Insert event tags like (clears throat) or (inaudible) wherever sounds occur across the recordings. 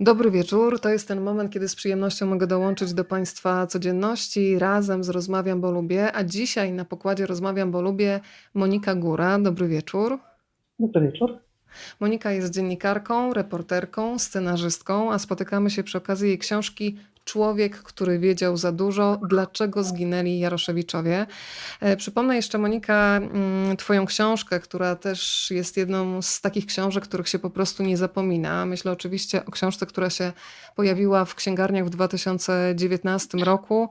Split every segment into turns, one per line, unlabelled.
Dobry wieczór. To jest ten moment, kiedy z przyjemnością mogę dołączyć do Państwa codzienności razem z Rozmawiam, bo lubię. A dzisiaj na pokładzie Rozmawiam, bo lubię Monika Góra. Dobry wieczór.
Dobry wieczór.
Monika jest dziennikarką, reporterką, scenarzystką, a spotykamy się przy okazji jej książki Człowiek, który wiedział za dużo, dlaczego zginęli Jaroszewiczowie. E, przypomnę jeszcze, Monika, mm, Twoją książkę, która też jest jedną z takich książek, których się po prostu nie zapomina. Myślę oczywiście o książce, która się pojawiła w księgarniach w 2019 roku.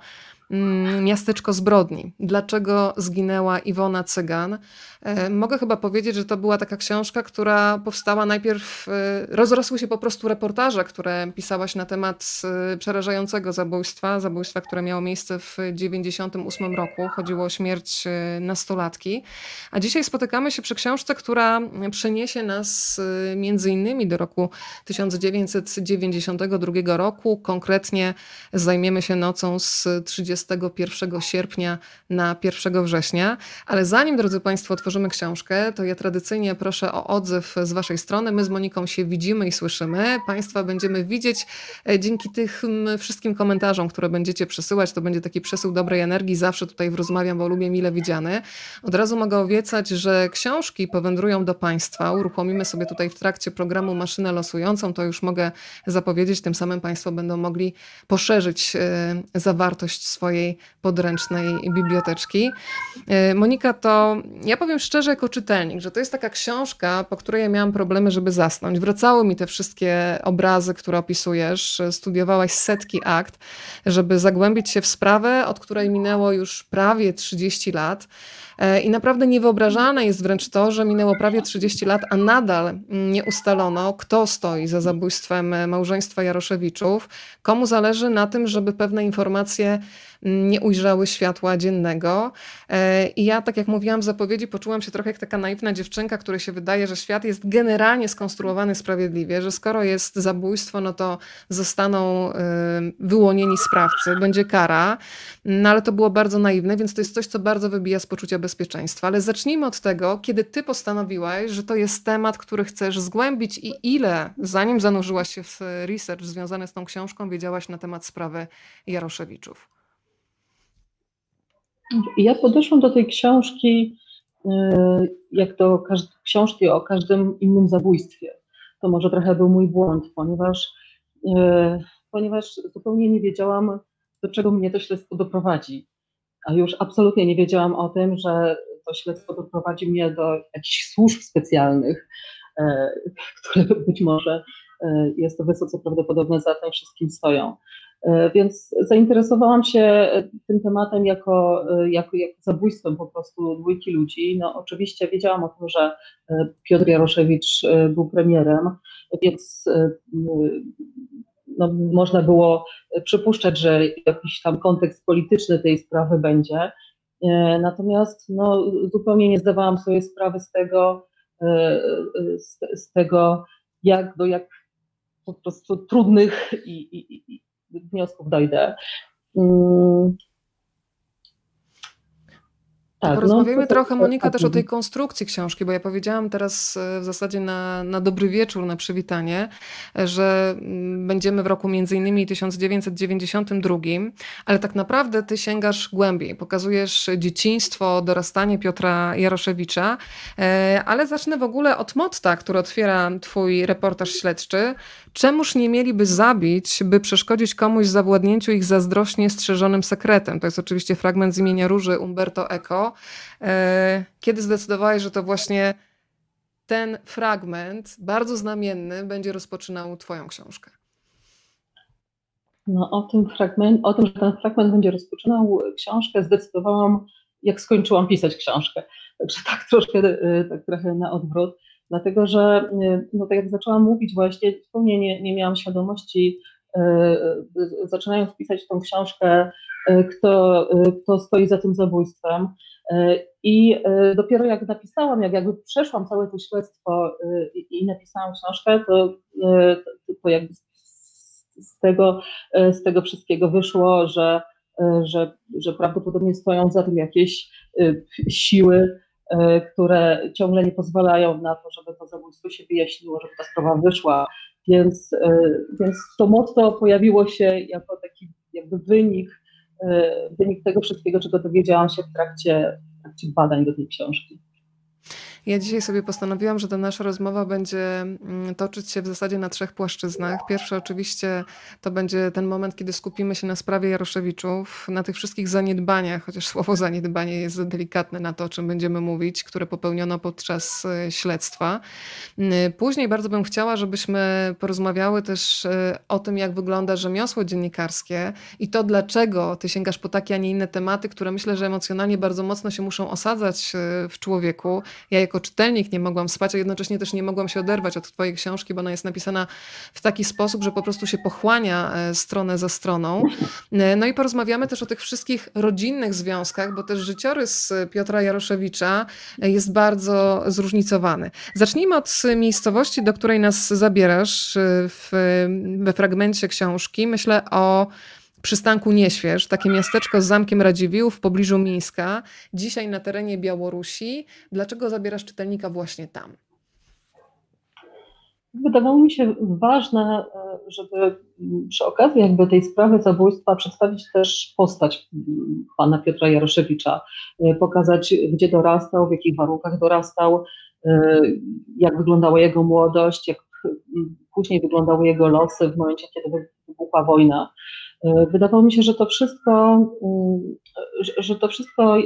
Mm, miasteczko zbrodni. Dlaczego zginęła Iwona Cygan? E, mogę chyba powiedzieć, że to była taka książka, która powstała najpierw, e, rozrosły się po prostu reportaże, które pisałaś na temat e, przerażającego zabójstwa, zabójstwa, które miało miejsce w 1998 roku. Chodziło o śmierć nastolatki. A dzisiaj spotykamy się przy książce, która przeniesie nas między innymi do roku 1992 roku. Konkretnie zajmiemy się nocą z 30 21 sierpnia na 1 września. Ale zanim, drodzy Państwo, otworzymy książkę, to ja tradycyjnie proszę o odzew z Waszej strony. My z Moniką się widzimy i słyszymy. Państwa będziemy widzieć e, dzięki tym wszystkim komentarzom, które będziecie przesyłać. To będzie taki przesył dobrej energii. Zawsze tutaj Rozmawiam, bo lubię mile widziany. Od razu mogę obiecać, że książki powędrują do Państwa. Uruchomimy sobie tutaj w trakcie programu maszynę losującą. To już mogę zapowiedzieć. Tym samym Państwo będą mogli poszerzyć e, zawartość swojej swojej podręcznej biblioteczki. E, Monika, to ja powiem szczerze, jako czytelnik, że to jest taka książka, po której ja miałam problemy, żeby zasnąć. Wracały mi te wszystkie obrazy, które opisujesz. Studiowałaś setki akt, żeby zagłębić się w sprawę, od której minęło już prawie 30 lat. E, I naprawdę niewyobrażalne jest wręcz to, że minęło prawie 30 lat, a nadal nie ustalono, kto stoi za zabójstwem małżeństwa Jaroszewiczów, komu zależy na tym, żeby pewne informacje nie ujrzały światła dziennego. E, I ja, tak jak mówiłam w zapowiedzi, poczułam się trochę jak taka naiwna dziewczynka, której się wydaje, że świat jest generalnie skonstruowany sprawiedliwie, że skoro jest zabójstwo, no to zostaną e, wyłonieni sprawcy, będzie kara. No ale to było bardzo naiwne, więc to jest coś, co bardzo wybija z poczucia bezpieczeństwa. Ale zacznijmy od tego, kiedy ty postanowiłaś, że to jest temat, który chcesz zgłębić i ile, zanim zanurzyłaś się w research związany z tą książką, wiedziałaś na temat sprawy Jaroszewiczów.
Ja podeszłam do tej książki e, jak do książki o każdym innym zabójstwie. To może trochę był mój błąd, ponieważ, e, ponieważ zupełnie nie wiedziałam, do czego mnie to śledztwo doprowadzi. A już absolutnie nie wiedziałam o tym, że to śledztwo doprowadzi mnie do jakichś służb specjalnych, e, które być może jest to wysoce prawdopodobne za tym wszystkim stoją. E, więc zainteresowałam się tym tematem jako, e, jako, jako zabójstwem po prostu dwójki ludzi. No, oczywiście wiedziałam o tym, że e, Piotr Jaroszewicz był premierem, więc no, można było przypuszczać, że jakiś tam kontekst polityczny tej sprawy będzie. Natomiast no, zupełnie nie zdawałam sobie sprawy z tego, z, z tego jak do jak po prostu trudnych i, i, wniosków dojdę.
Tak, Porozmawiamy no, trochę, Monika, też o tej konstrukcji książki, bo ja powiedziałam teraz e, w zasadzie na, na dobry wieczór, na przywitanie, że mm, będziemy w roku między innymi 1992, ale tak naprawdę ty sięgasz głębiej, pokazujesz dzieciństwo, dorastanie Piotra Jaroszewicza, e, ale zacznę w ogóle od motta, który otwiera twój reportaż śledczy. Czemuż nie mieliby zabić, by przeszkodzić komuś w zawładnięciu ich zazdrośnie strzeżonym sekretem? To jest oczywiście fragment z imienia Róży Umberto Eco. E, kiedy zdecydowałeś, że to właśnie ten fragment, bardzo znamienny, będzie rozpoczynał Twoją książkę?
No, o tym, fragment, o tym, że ten fragment będzie rozpoczynał książkę, zdecydowałam, jak skończyłam pisać książkę. Także tak troszkę, e, tak trochę na odwrót, dlatego że, e, no tak jak zaczęłam mówić właśnie, zupełnie nie, nie miałam świadomości, zaczynając pisać tą książkę, kto, kto stoi za tym zabójstwem. I e, dopiero jak napisałam, jak jakby przeszłam całe to śledztwo e, i napisałam książkę, e, to, to jakby z tego, z tego wszystkiego wyszło, że, że, że prawdopodobnie stoją za tym jakieś siły, które ciągle nie pozwalają na to, żeby to zabójstwo się wyjaśniło, żeby ta sprawa wyszła Więc, więc to motto pojawiło się jako taki jakby wynik, wynik tego wszystkiego, czego dowiedziałam się w trakcie, w trakcie badań do tej książki.
Ja dzisiaj sobie postanowiłam, że ta nasza rozmowa będzie mm, toczyć się w zasadzie na trzech płaszczyznach. Pierwszy oczywiście to będzie ten moment, kiedy skupimy się na sprawie Jaroszewiczów, na tych wszystkich zaniedbaniach, chociaż (laughs) słowo zaniedbanie jest delikatne na to, o czym będziemy mówić, które popełniono podczas e, śledztwa. Mm, później bardzo bym chciała, żebyśmy porozmawiały też e, o tym, jak wygląda rzemiosło dziennikarskie i to, dlaczego ty sięgasz po takie, a nie inne tematy, które myślę, że emocjonalnie bardzo mocno się muszą osadzać e, w człowieku. Ja jako jako czytelnik nie mogłam spać, a jednocześnie też nie mogłam się oderwać od Twojej książki, bo ona jest napisana w taki sposób, że po prostu się pochłania e, stronę za stroną. E, no i porozmawiamy też o tych wszystkich rodzinnych związkach, bo też życiorys Piotra Jaroszewicza e, jest bardzo zróżnicowany. Zacznijmy od miejscowości, do której nas zabierasz w, we fragmencie książki. Myślę o przystanku Nieśwież, takie miasteczko z Zamkiem Radziwiłł w pobliżu Mińska, dzisiaj na terenie Białorusi. Dlaczego zabierasz czytelnika właśnie tam?
Wydawało mi się ważne, e, żeby przy okazji jakby tej sprawy zabójstwa przedstawić też postać pana Piotra Jaroszewicza, e, pokazać gdzie dorastał, w jakich warunkach dorastał, e, jak wyglądała jego młodość, jak później wyglądały jego losy w momencie, kiedy wybuchła wojna. E, wydawało mi się, że to wszystko, mm, że to wszystko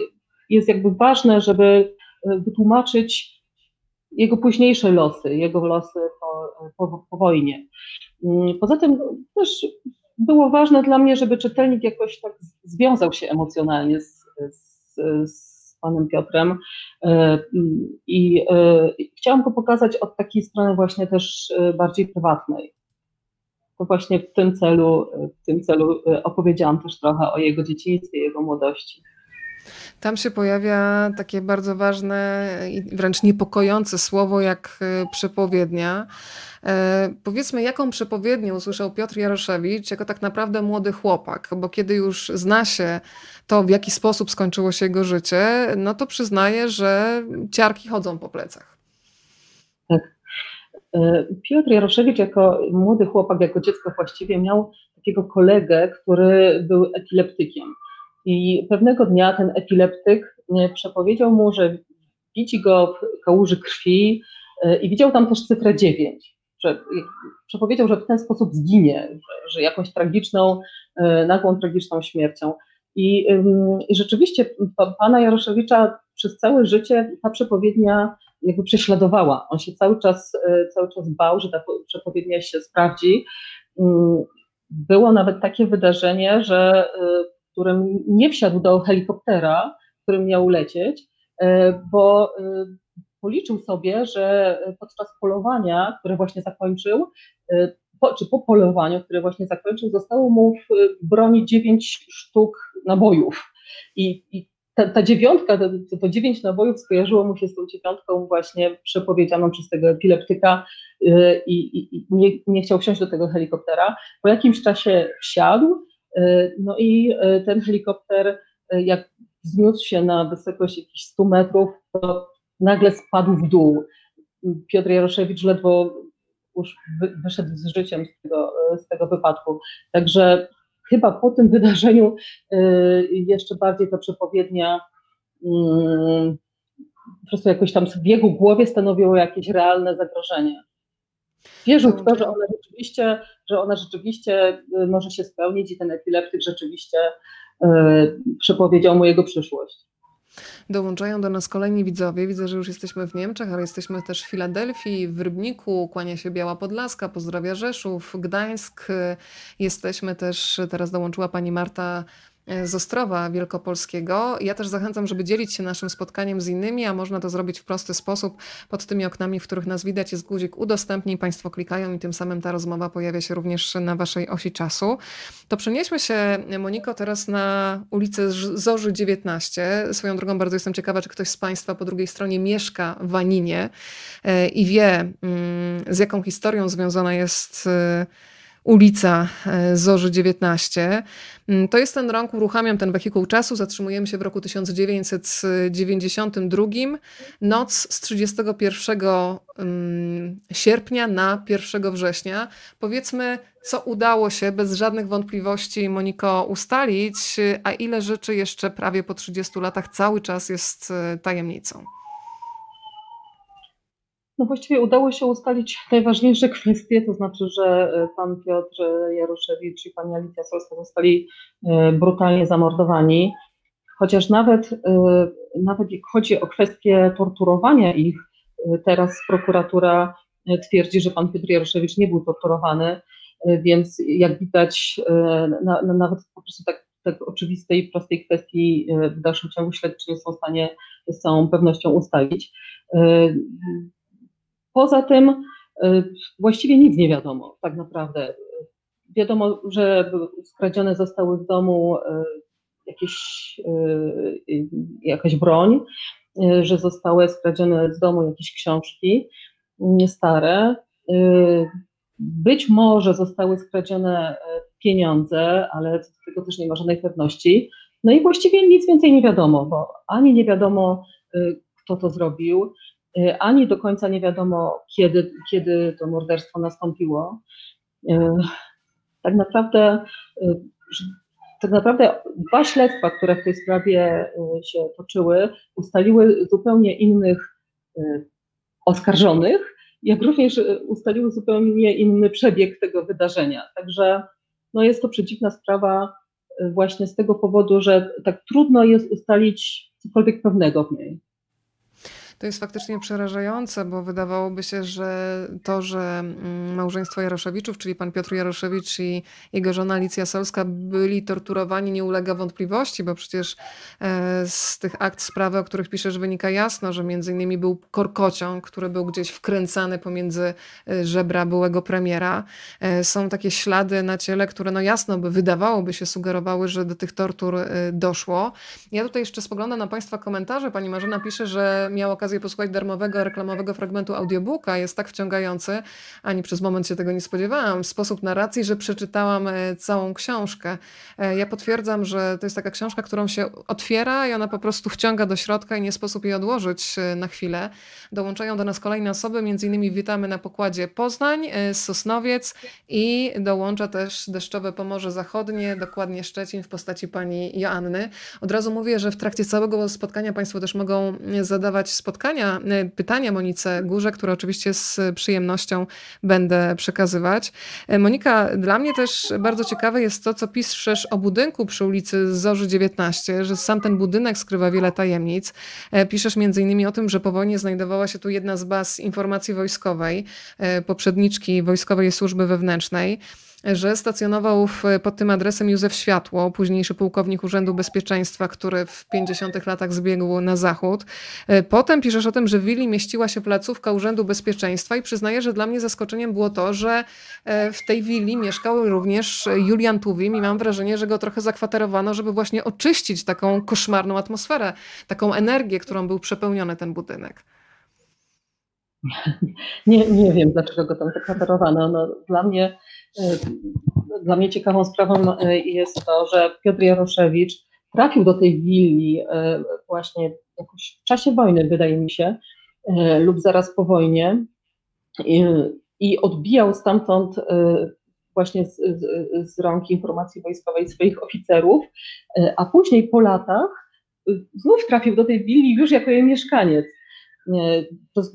jest jakby ważne, żeby e, wytłumaczyć jego późniejsze losy, jego losy po, po, po wojnie. Mm, poza tym też było ważne dla mnie, żeby czytelnik jakoś tak związał się emocjonalnie z, z, z panem Piotrem e, i chciałam go pokazać od takiej strony właśnie też bardziej prywatnej to właśnie w tym celu, w tym celu e, opowiedziałam też trochę o jego dzieciństwie, jego młodości.
Tam się pojawia takie bardzo ważne i wręcz niepokojące słowo jak e, przepowiednia. E, powiedzmy, jaką przepowiednię usłyszał Piotr Jaroszewicz jako tak naprawdę młody chłopak, bo kiedy już zna się to, w jaki sposób skończyło się jego życie, no to przyznaje, że ciarki chodzą po plecach.
E, Piotr Jaroszewicz jako młody chłopak, jako dziecko właściwie miał takiego kolegę, który był epileptykiem. I pewnego dnia ten epileptyk e, przepowiedział mu, że widzi go w kałuży krwi e, i widział tam też cyfrę 9. Że, przepowiedział, że w ten sposób zginie, że jakąś tragiczną, nagłą, tragiczną śmiercią. I, I rzeczywiście pana Jaroszewicza przez całe życie ta przepowiednia jakby prześladowała. On się cały czas, e, cały czas bał, że ta przepowiednia się sprawdzi. Mm, było nawet takie wydarzenie, że e, w którym nie wsiadł do helikoptera, którym miał lecieć, e, bo policzył sobie, że podczas polowania, które właśnie zakończył, po, czy po polowaniu, które właśnie zakończył, zostało mu w broni dziewięć sztuk nabojów. I, i ta, ta dziewiątka, to, to, dziewięć nabojów skojarzyło mu się z tą dziewiątką właśnie przepowiedzianą przez tego epileptyka yy, i, i nie, nie, chciał wsiąść do tego helikoptera. Po jakimś czasie wsiadł, yy, no i yy, ten helikopter, yy, jak wzniósł się na wysokość jakichś 100 metrów, to nagle spadł w dół. Piotr Jaroszewicz ledwo już wyszedł z życiem z tego, z tego wypadku. Także chyba po tym wydarzeniu y, jeszcze bardziej ta przepowiednia mm, po prostu jakoś tam w jego głowie stanowiło jakieś realne zagrożenie. Wierzył w to, że ona rzeczywiście, że ona rzeczywiście y, może się spełnić i ten epileptyk rzeczywiście y, przepowiedział mu jego przyszłość.
Dołączają do nas kolejni widzowie. Widzę, że już jesteśmy w Niemczech, ale jesteśmy też w Filadelfii, w Rybniku, kłania się Biała Podlaska, pozdrawia Rzeszów, Gdańsk. Jesteśmy też, teraz dołączyła pani Marta z Ostrowa Wielkopolskiego. Ja też zachęcam, żeby dzielić się naszym spotkaniem z innymi, a można to zrobić w prosty sposób. Pod tymi oknami, w których nas widać, jest guzik udostępnij. Państwo klikają i tym samym ta rozmowa pojawia się również na Waszej osi czasu. To przenieśmy się, Moniko, teraz na ulicę Zorzy 19. Swoją drogą bardzo jestem ciekawa, czy ktoś z Państwa po drugiej stronie mieszka w Aninie e, i wie, mm, z jaką historią związana jest e, ulica e, Zorzy 19. Mm, to jest ten rok, uruchamiam ten wehikuł czasu, zatrzymujemy się w roku 1992, noc z 31 mm, sierpnia na 1 września. Powiedzmy, co udało się bez żadnych wątpliwości, Moniko, ustalić, a ile rzeczy jeszcze prawie po 30 latach cały czas jest e, tajemnicą?
No właściwie udało się ustalić najważniejsze kwestie, to znaczy, że e, pan Piotr Jaroszewicz i pani Alicja Solska zostali e, brutalnie zamordowani, chociaż nawet, e, nawet jak chodzi o kwestię torturowania ich, teraz prokuratura twierdzi, że pan Piotr Jaroszewicz nie był torturowany, więc jak widać, na, na, nawet po prostu tak, tak oczywistej, prostej kwestii w dalszym ciągu śledczy nie są w stanie z całą pewnością ustalić. Poza tym y, właściwie nic nie wiadomo tak naprawdę. Wiadomo, że skradzione zostały w domu y, jakieś, y, jakaś broń, że zostały skradzione z domu jakieś książki stare. Być może zostały skradzione pieniądze, ale z tego też nie ma żadnej pewności. No i właściwie nic więcej nie wiadomo, bo ani nie wiadomo, kto to zrobił, ani do końca nie wiadomo, kiedy, kiedy to morderstwo nastąpiło. Y, tak naprawdę, y, tak naprawdę dwa śledztwa, które w tej sprawie się toczyły, ustaliły zupełnie innych oskarżonych, jak również ustaliły zupełnie inny przebieg tego wydarzenia. Także no jest to przeciwna sprawa właśnie z tego powodu, że tak trudno jest ustalić cokolwiek pewnego w niej.
To jest faktycznie przerażające, bo wydawałoby się, że to, że mm, małżeństwo Jaroszewiczów, czyli pan Piotr Jaroszewicz i jego żona Alicja Solska byli torturowani, nie ulega wątpliwości, bo przecież e, z tych akt sprawy, o których piszesz, wynika jasno, że między innymi był korkociąg, który był gdzieś wkręcany pomiędzy e, żebra byłego premiera. E, są takie ślady na ciele, które no jasno by wydawałoby się sugerowały, że do tych tortur doszło. Ja tutaj jeszcze spoglądam na Państwa komentarze. Pani Marzena pisze, że miała okazję okazję posłuchać darmowego, reklamowego fragmentu audiobooka. Jest tak wciągający, ani przez moment się tego nie spodziewałam, sposób narracji, że przeczytałam e, całą książkę. E, ja potwierdzam, że to jest taka książka, którą się otwiera i ona po prostu wciąga do środka i nie sposób jej odłożyć e, na chwilę. Dołączają do nas kolejne osoby, między innymi witamy na pokładzie Poznań, Sosnowiec i dołącza też deszczowe Pomorze Zachodnie, dokładnie Szczecin w postaci pani Joanny. Od razu mówię, że w trakcie całego spotkania Państwo też mogą zadawać spotkania spotkania, e, pytania Monice Górze, które oczywiście z przyjemnością będę przekazywać. E, Monika, dla mnie też bardzo ciekawe jest to, co piszesz o budynku przy ulicy Zorzy 19, że sam ten budynek skrywa wiele tajemnic. E, piszesz między innymi o tym, że po wojnie znajdowała się tu jedna z baz informacji wojskowej, poprzedniczki Wojskowej Służby Wewnętrznej że stacjonował w, pod tym adresem Józef Światło, późniejszy pułkownik Urzędu Bezpieczeństwa, który w 50 latach zbiegł na zachód. E, potem piszesz o tym, że w willi mieściła się placówka Urzędu Bezpieczeństwa i przyznaję, że dla mnie zaskoczeniem było to, że e, w tej willi mieszkał również Julian Tuwim i mam wrażenie, że go trochę zakwaterowano, żeby właśnie oczyścić taką koszmarną atmosferę, taką energię, którą był przepełniony ten budynek. (laughs)
Nie, nie wiem, dlaczego go tam zakwaterowano. No, dla mnie dla mnie ciekawą sprawą e, jest to, że Piotr Jaroszewicz trafił do tej willi e, właśnie jakoś w czasie wojny, wydaje mi się, lub zaraz po wojnie i odbijał stamtąd właśnie z, z, z rąk informacji wojskowej swoich oficerów, a później po latach znów trafił do tej willi już jako jej mieszkaniec,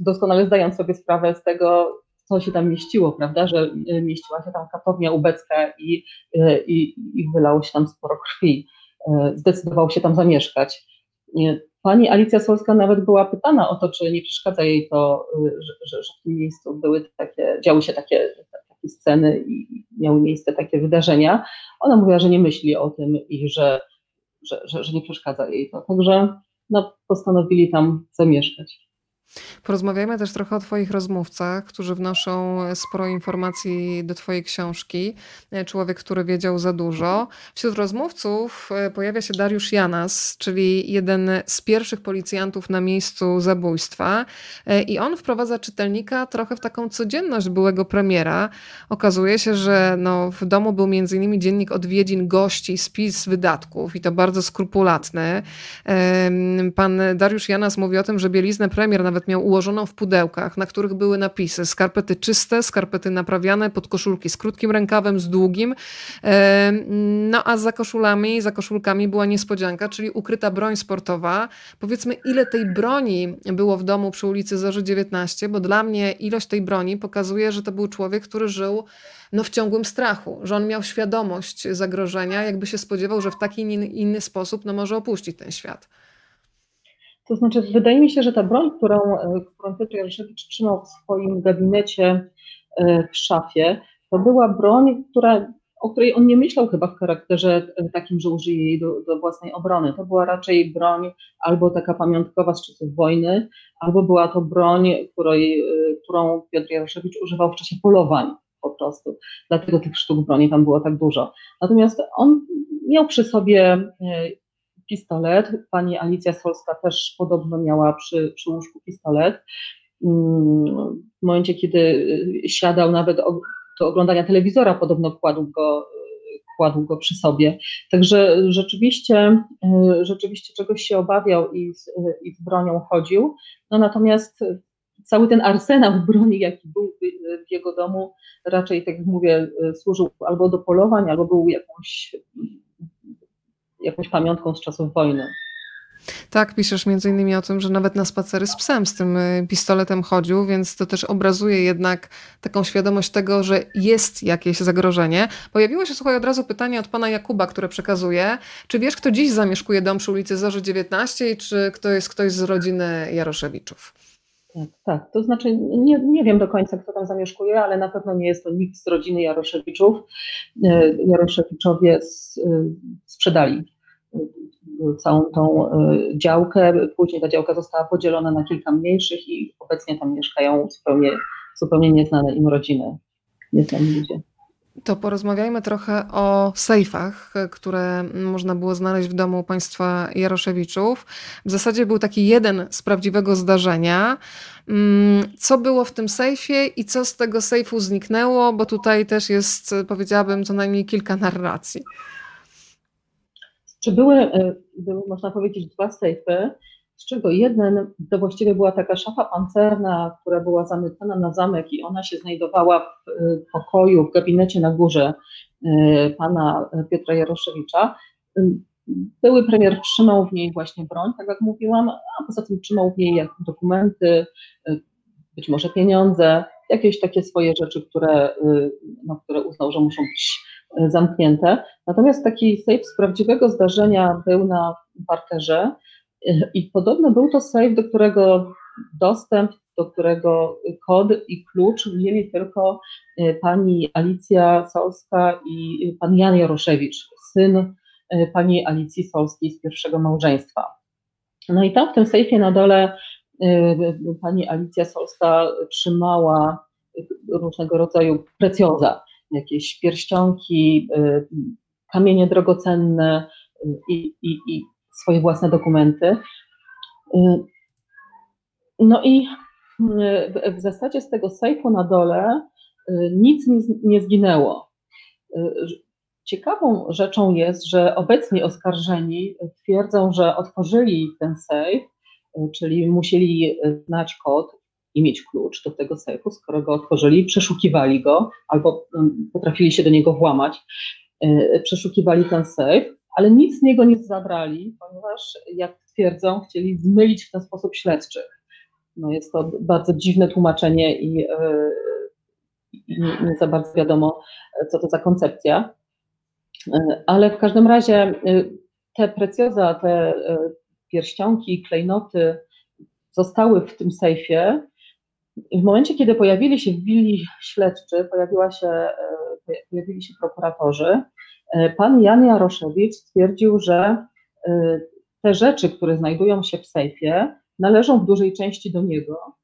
doskonale zdając sobie sprawę z tego, co się tam mieściło, prawda, że e, mieściła się tam katownia ubecka i, e, i, i wylało się tam sporo krwi. E, zdecydował się tam zamieszkać. Pani Alicja Solska nawet była pytana o to, czy nie przeszkadza jej to, że, że, że w tym miejscu były takie, działy się takie, takie sceny i miały miejsce takie wydarzenia. Ona mówiła, że nie myśli o tym i że, że, że, że nie przeszkadza jej to. Także no, postanowili tam zamieszkać.
Porozmawiajmy też trochę o Twoich rozmówcach, którzy wnoszą sporo informacji do Twojej książki. Człowiek, który wiedział za dużo. Wśród rozmówców e, pojawia się Dariusz Janas, czyli jeden z pierwszych policjantów na miejscu zabójstwa. E, I on wprowadza czytelnika trochę w taką codzienność byłego premiera. Okazuje się, że no, w domu był m.in. dziennik odwiedzin gości, spis wydatków i to bardzo skrupulatny. Pan Dariusz Janas mówi o tym, że bieliznę premier nawet miał ułożoną w pudełkach, na których były napisy skarpety czyste, skarpety naprawiane, podkoszulki z krótkim rękawem, z długim. No a za koszulami, za koszulkami była niespodzianka, czyli ukryta broń sportowa. Powiedzmy, ile tej broni było w domu przy ulicy Zorzy 19, bo dla mnie ilość tej broni pokazuje, że to był człowiek, który żył no, w ciągłym strachu, że on miał świadomość zagrożenia, jakby się spodziewał, że w taki inny sposób no, może opuścić ten świat.
To znaczy, wydaje mi się, że ta broń, którą, e, którą Piotr Jaroszewicz trzymał w swoim gabinecie e, w szafie, to była broń, która, o której on nie myślał chyba w charakterze e, takim, że użyje jej do, do własnej obrony. To była raczej broń albo taka pamiątkowa z czasów wojny, albo była to broń, której, którą Piotr Jaroszewicz używał w czasie polowań po prostu. Dlatego tych sztuk broni tam było tak dużo. Natomiast on miał przy sobie pistolet. Pani Alicja Solska też podobno miała przy, przy łóżku pistolet. Mm, w momencie, kiedy y, siadał nawet do oglądania telewizora, podobno kładł go, kładł go przy sobie. Także rzeczywiście, y, rzeczywiście czegoś się obawiał i z, i z bronią chodził. No natomiast cały ten arsenał (laughs) broni, jaki był w jego domu, raczej, tak jak mówię, y, służył albo do polowań, albo był jakąś jakąś pamiątką z czasów wojny.
Tak, piszesz między innymi o tym, że nawet na spacery z psem z tym y, pistoletem chodził, więc to też obrazuje jednak taką świadomość tego, że jest jakieś zagrożenie. Pojawiło się, słuchaj, od razu pytanie od pana Jakuba, które przekazuje. Czy wiesz, kto dziś zamieszkuje dom przy ulicy Zorzy 19 i czy kto jest ktoś z rodziny Jaroszewiczów?
Tak, tak. To znaczy nie, nie wiem do końca, kto tam zamieszkuje, ale na pewno nie jest to nikt z rodziny Jaroszewiczów. E, Jaroszewiczowie e, sprzedali całą tą działkę. Później ta działka została podzielona na kilka mniejszych i obecnie tam mieszkają zupełnie, zupełnie nieznane im rodziny, nieznani ludzie.
To porozmawiajmy trochę o sejfach, które można było znaleźć w domu państwa Jaroszewiczów. W zasadzie był taki jeden z prawdziwego zdarzenia. Mm, co było w tym sejfie i co z tego sejfu zniknęło, bo tutaj też jest, powiedziałabym, co najmniej kilka narracji.
Czy były, e, były można powiedzieć, dwa sejfy? z czego jeden to właściwie była taka szafa pancerna, która była zamykana na zamek i ona się znajdowała w y, pokoju, w gabinecie na górze y, pana Piotra Jaroszewicza. Były premier trzymał w niej właśnie broń, tak jak mówiłam, a poza tym trzymał w niej dokumenty, y, być może pieniądze, jakieś takie swoje rzeczy, które, no, które uznał, że muszą być zamknięte. Natomiast taki safe z prawdziwego zdarzenia był na parterze, i podobno był to safe, do którego dostęp, do którego kod i klucz mieli tylko e, pani Alicja Solska i pan Jan Jaroszewicz, syn e, pani Alicji Solskiej z pierwszego małżeństwa. No i tam w tym sejfie na dole e, pani Alicja Solska trzymała różnego rodzaju precjoza, jakieś pierścionki, kamienie drogocenne i, i, i swoje własne dokumenty. Y, no i y, w zasadzie z tego sejfu na dole y, nic nie zginęło. Ciekawą rzeczą jest, że obecni oskarżeni twierdzą, że otworzyli ten sejf, czyli musieli znać kod i mieć klucz do tego sejfu, skoro go otworzyli, przeszukiwali go albo potrafili się do niego włamać, przeszukiwali ten sejf ale nic z niego nie zabrali, ponieważ, jak twierdzą, chcieli zmylić w ten sposób śledczych. No jest to bardzo dziwne tłumaczenie i, yy, i nie, za bardzo wiadomo, co to za koncepcja. Ale w każdym razie te precjoza, te pierścionki, klejnoty zostały w tym sejfie. W momencie, kiedy pojawili się w willi śledczy, pojawiła się, pojawili się prokuratorzy, E, pan Jan Jaroszewicz stwierdził, że e, te rzeczy, które znajdują się w sejfie, należą w dużej części do niego.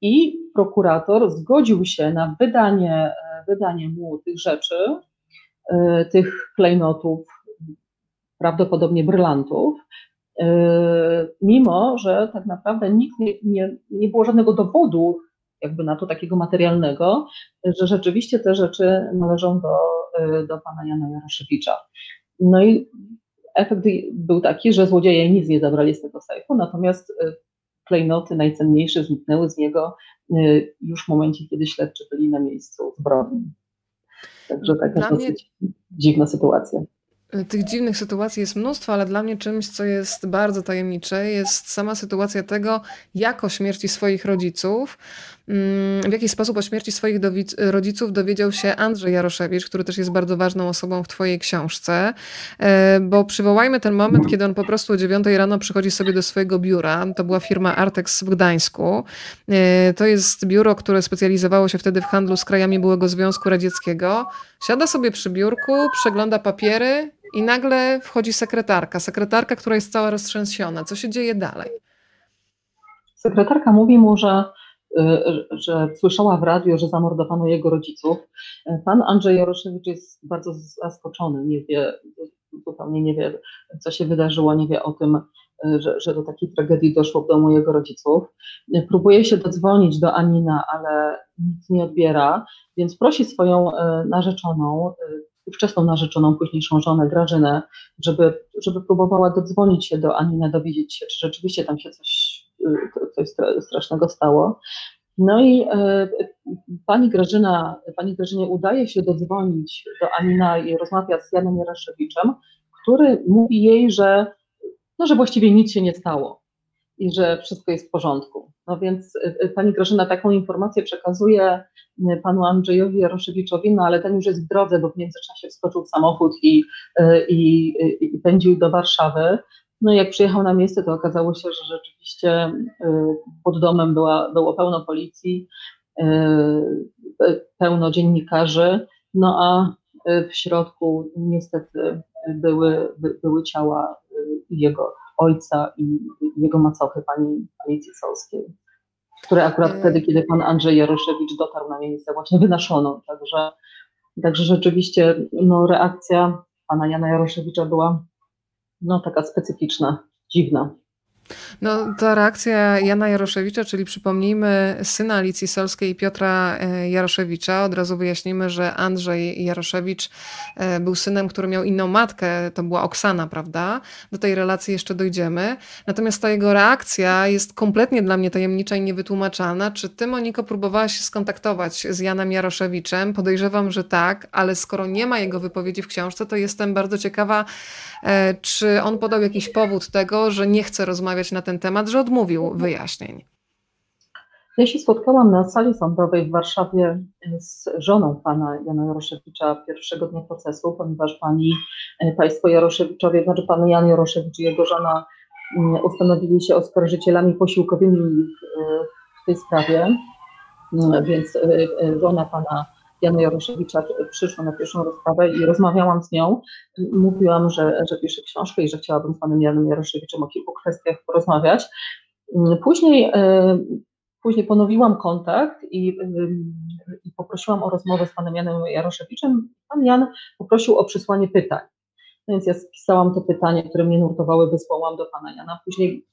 I prokurator zgodził się na wydanie, wydanie mu tych rzeczy, tych klejnotów, prawdopodobnie brylantów, mimo że tak naprawdę nikt nie, nie, nie było żadnego dowodu jakby na to takiego materialnego, że rzeczywiście te rzeczy należą do, do pana Jana Jaroszewicza. No i efekt był taki, że złodzieje nic nie zabrali z tego sejfu, natomiast y, klejnoty najcenniejsze zniknęły z niego y, już w momencie, kiedy śledczy byli na miejscu zbrodni. Także taka Dla dosyć mnie... dziwna sytuacja.
Tych dziwnych sytuacji jest mnóstwo, ale dla mnie czymś, co jest bardzo tajemnicze, jest sama sytuacja tego, jak o śmierci swoich rodziców, w jaki sposób o śmierci swoich rodziców dowiedział się Andrzej Jaroszewicz, który też jest bardzo ważną osobą w Twojej książce. E, bo przywołajmy ten moment, kiedy on po prostu o 9 rano przychodzi sobie do swojego biura. To była firma Artex w Gdańsku. E, to jest biuro, które specjalizowało się wtedy w handlu z krajami byłego Związku Radzieckiego. Siada sobie przy biurku, przegląda papiery i nagle wchodzi sekretarka, sekretarka, która jest cała roztrzęsiona. Co się dzieje dalej?
Sekretarka mówi mu, że, że słyszała w radiu, że zamordowano jego rodziców. Pan Andrzej Jaroszewicz jest bardzo zaskoczony, nie wie, zupełnie nie wie, co się wydarzyło, nie wie o tym, y, że, że do takiej tragedii doszło w domu jego rodziców. Próbuje się dodzwonić do Anina, ale nic nie odbiera, więc prosi swoją y, narzeczoną, ówczesną narzeczoną, późniejszą żonę Grażynę, żeby, żeby próbowała dodzwonić się do Aniny, dowiedzieć się, czy rzeczywiście tam się coś, y, coś strasznego stało. No i e, pani Grażyna, pani Grażynie udaje się dodzwonić do Anina i rozmawia z Janem Jaraszewiczem, który mówi jej, że, no, że właściwie nic się nie stało i że wszystko jest w porządku. No więc y, y, pani Grażyna taką informację przekazuje y, panu Andrzejowi Jaroszewiczowi, no ale ten już jest w drodze, bo w międzyczasie wskoczył w samochód i, i, i pędził do Warszawy. No i jak przyjechał na miejsce, to okazało się, że rzeczywiście pod domem była, było pełno policji, pełno dziennikarzy, no a w środku niestety były, były ciała jego ojca i jego macochy, pani Alicji Solskiej, które akurat e. wtedy, kiedy pan Andrzej Jaroszewicz dotarł na miejsce, właśnie wynaszono. Także, także rzeczywiście no, reakcja pana Jana Jaroszewicza była no, taka specyficzna, dziwna.
No, ta reakcja Jana Jaroszewicza, czyli przypomnijmy syna Alicji Solskiej i Piotra e, Jaroszewicza. Od razu wyjaśnimy, że Andrzej Jaroszewicz e, był synem, który miał inną matkę, to była Oksana, prawda? Do tej relacji jeszcze dojdziemy. Natomiast ta jego reakcja jest kompletnie dla mnie tajemnicza i niewytłumaczalna. Czy ty, Moniko, próbowałaś się skontaktować z Janem Jaroszewiczem? Podejrzewam, że tak, ale skoro nie ma jego wypowiedzi w książce, to jestem bardzo ciekawa, e, czy on podał jakiś powód tego, że nie chce rozmawiać na ten temat, że odmówił wyjaśnień.
Ja się spotkałam na sali sądowej w Warszawie z żoną pana Jana Jaroszewicza pierwszego dnia procesu, ponieważ pani, e, państwo Jaroszewiczowie, znaczy pan Jan Jaroszewicz i jego żona mm, ustanowili się oskarżycielami posiłkowymi w tej sprawie, mm, więc e, e, żona pana Jana Jaroszewicza przyszła na pierwszą rozprawę i rozmawiałam z nią. Mówiłam, że, że piszę książkę i że chciałabym z panem Janem Jaroszewiczem o kilku kwestiach porozmawiać. Później, e, później ponowiłam kontakt i, i poprosiłam o rozmowę z panem Janem Jaroszewiczem. Pan Jan poprosił o przysłanie pytań. No więc ja spisałam te pytania, które mnie nurtowały, wysłałam do pana Jana. Później,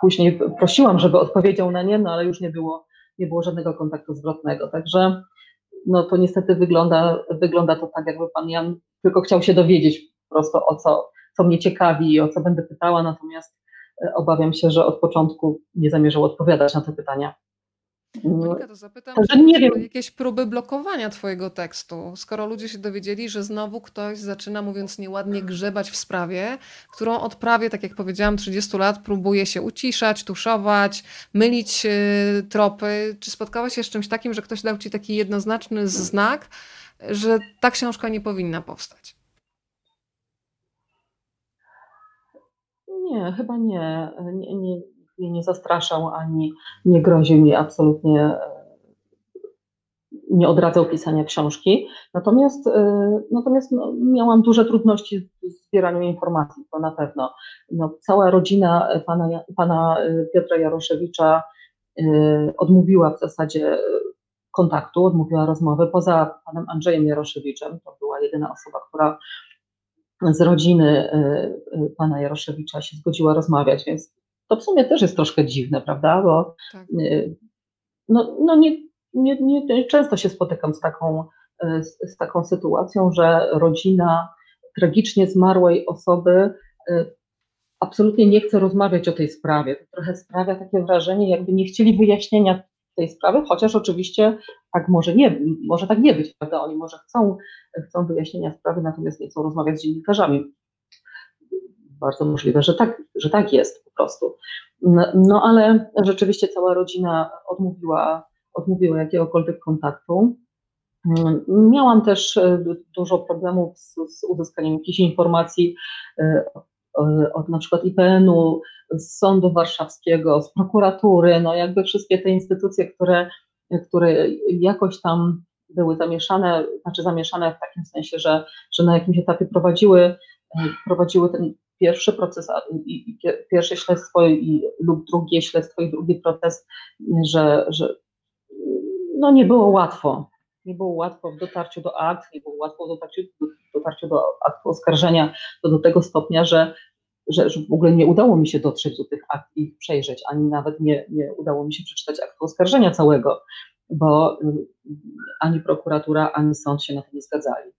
później prosiłam, żeby odpowiedział na nie, no ale już nie było, nie było żadnego kontaktu zwrotnego. Także no to niestety wygląda, wygląda to tak, jakby pan Jan tylko chciał się dowiedzieć po prostu o co, co mnie ciekawi i o co będę pytała, natomiast e, obawiam się, że od początku nie zamierzał odpowiadać na te pytania.
Monika, to zapytam, Także nie wiem. jakieś próby blokowania twojego tekstu, skoro ludzie się dowiedzieli, że znowu ktoś zaczyna, mówiąc nieładnie, grzebać w sprawie, którą od prawie, tak jak powiedziałam, 30 lat próbuje się uciszać, tuszować, mylić y, tropy. Czy spotkałaś się z czymś takim, że ktoś dał ci taki jednoznaczny znak, że ta książka nie powinna powstać?
Nie, chyba nie. nie, nie mnie nie zastraszał ani nie groził mi absolutnie, nie odradzał pisania książki. Natomiast, natomiast no, miałam duże trudności z zbieraniem informacji, to na pewno. No, cała rodzina pana, pana Piotra Jaroszewicza odmówiła w zasadzie kontaktu, odmówiła rozmowy. Poza panem Andrzejem Jaroszewiczem, to była jedyna osoba, która z rodziny pana Jaroszewicza się zgodziła rozmawiać, więc to w sumie też jest troszkę dziwne, prawda? Bo tak. no, no nie, nie, nie, często się spotykam z taką, z, z taką sytuacją, że rodzina tragicznie zmarłej osoby absolutnie nie chce rozmawiać o tej sprawie. To trochę sprawia takie wrażenie, jakby nie chcieli wyjaśnienia tej sprawy, chociaż oczywiście tak może nie, może tak nie być, prawda? Oni może chcą, chcą wyjaśnienia sprawy, natomiast nie chcą rozmawiać z dziennikarzami. Bardzo możliwe, że tak, że tak jest po prostu. No, no ale rzeczywiście cała rodzina odmówiła, odmówiła jakiegokolwiek kontaktu. Miałam też e, dużo problemów z, z uzyskaniem jakichś informacji e, od na przykład IPN-u, z Sądu Warszawskiego, z prokuratury, no jakby wszystkie te instytucje, które, które jakoś tam były zamieszane, znaczy zamieszane w takim sensie, że, że na jakimś etapie prowadziły, prowadziły ten pierwszy proces, i, i pierwsze śledztwo i, lub drugie śledztwo i drugi proces, że, że no nie było łatwo. Nie było łatwo w dotarciu do akt, nie było łatwo w dotarciu, dotarciu do aktu oskarżenia, to do tego stopnia, że że, że w ogóle nie udało mi się dotrzeć do tych akt i przejrzeć, ani nawet nie, nie udało mi się przeczytać aktu oskarżenia całego, bo y, ani prokuratura, ani sąd się na to nie zgadzali.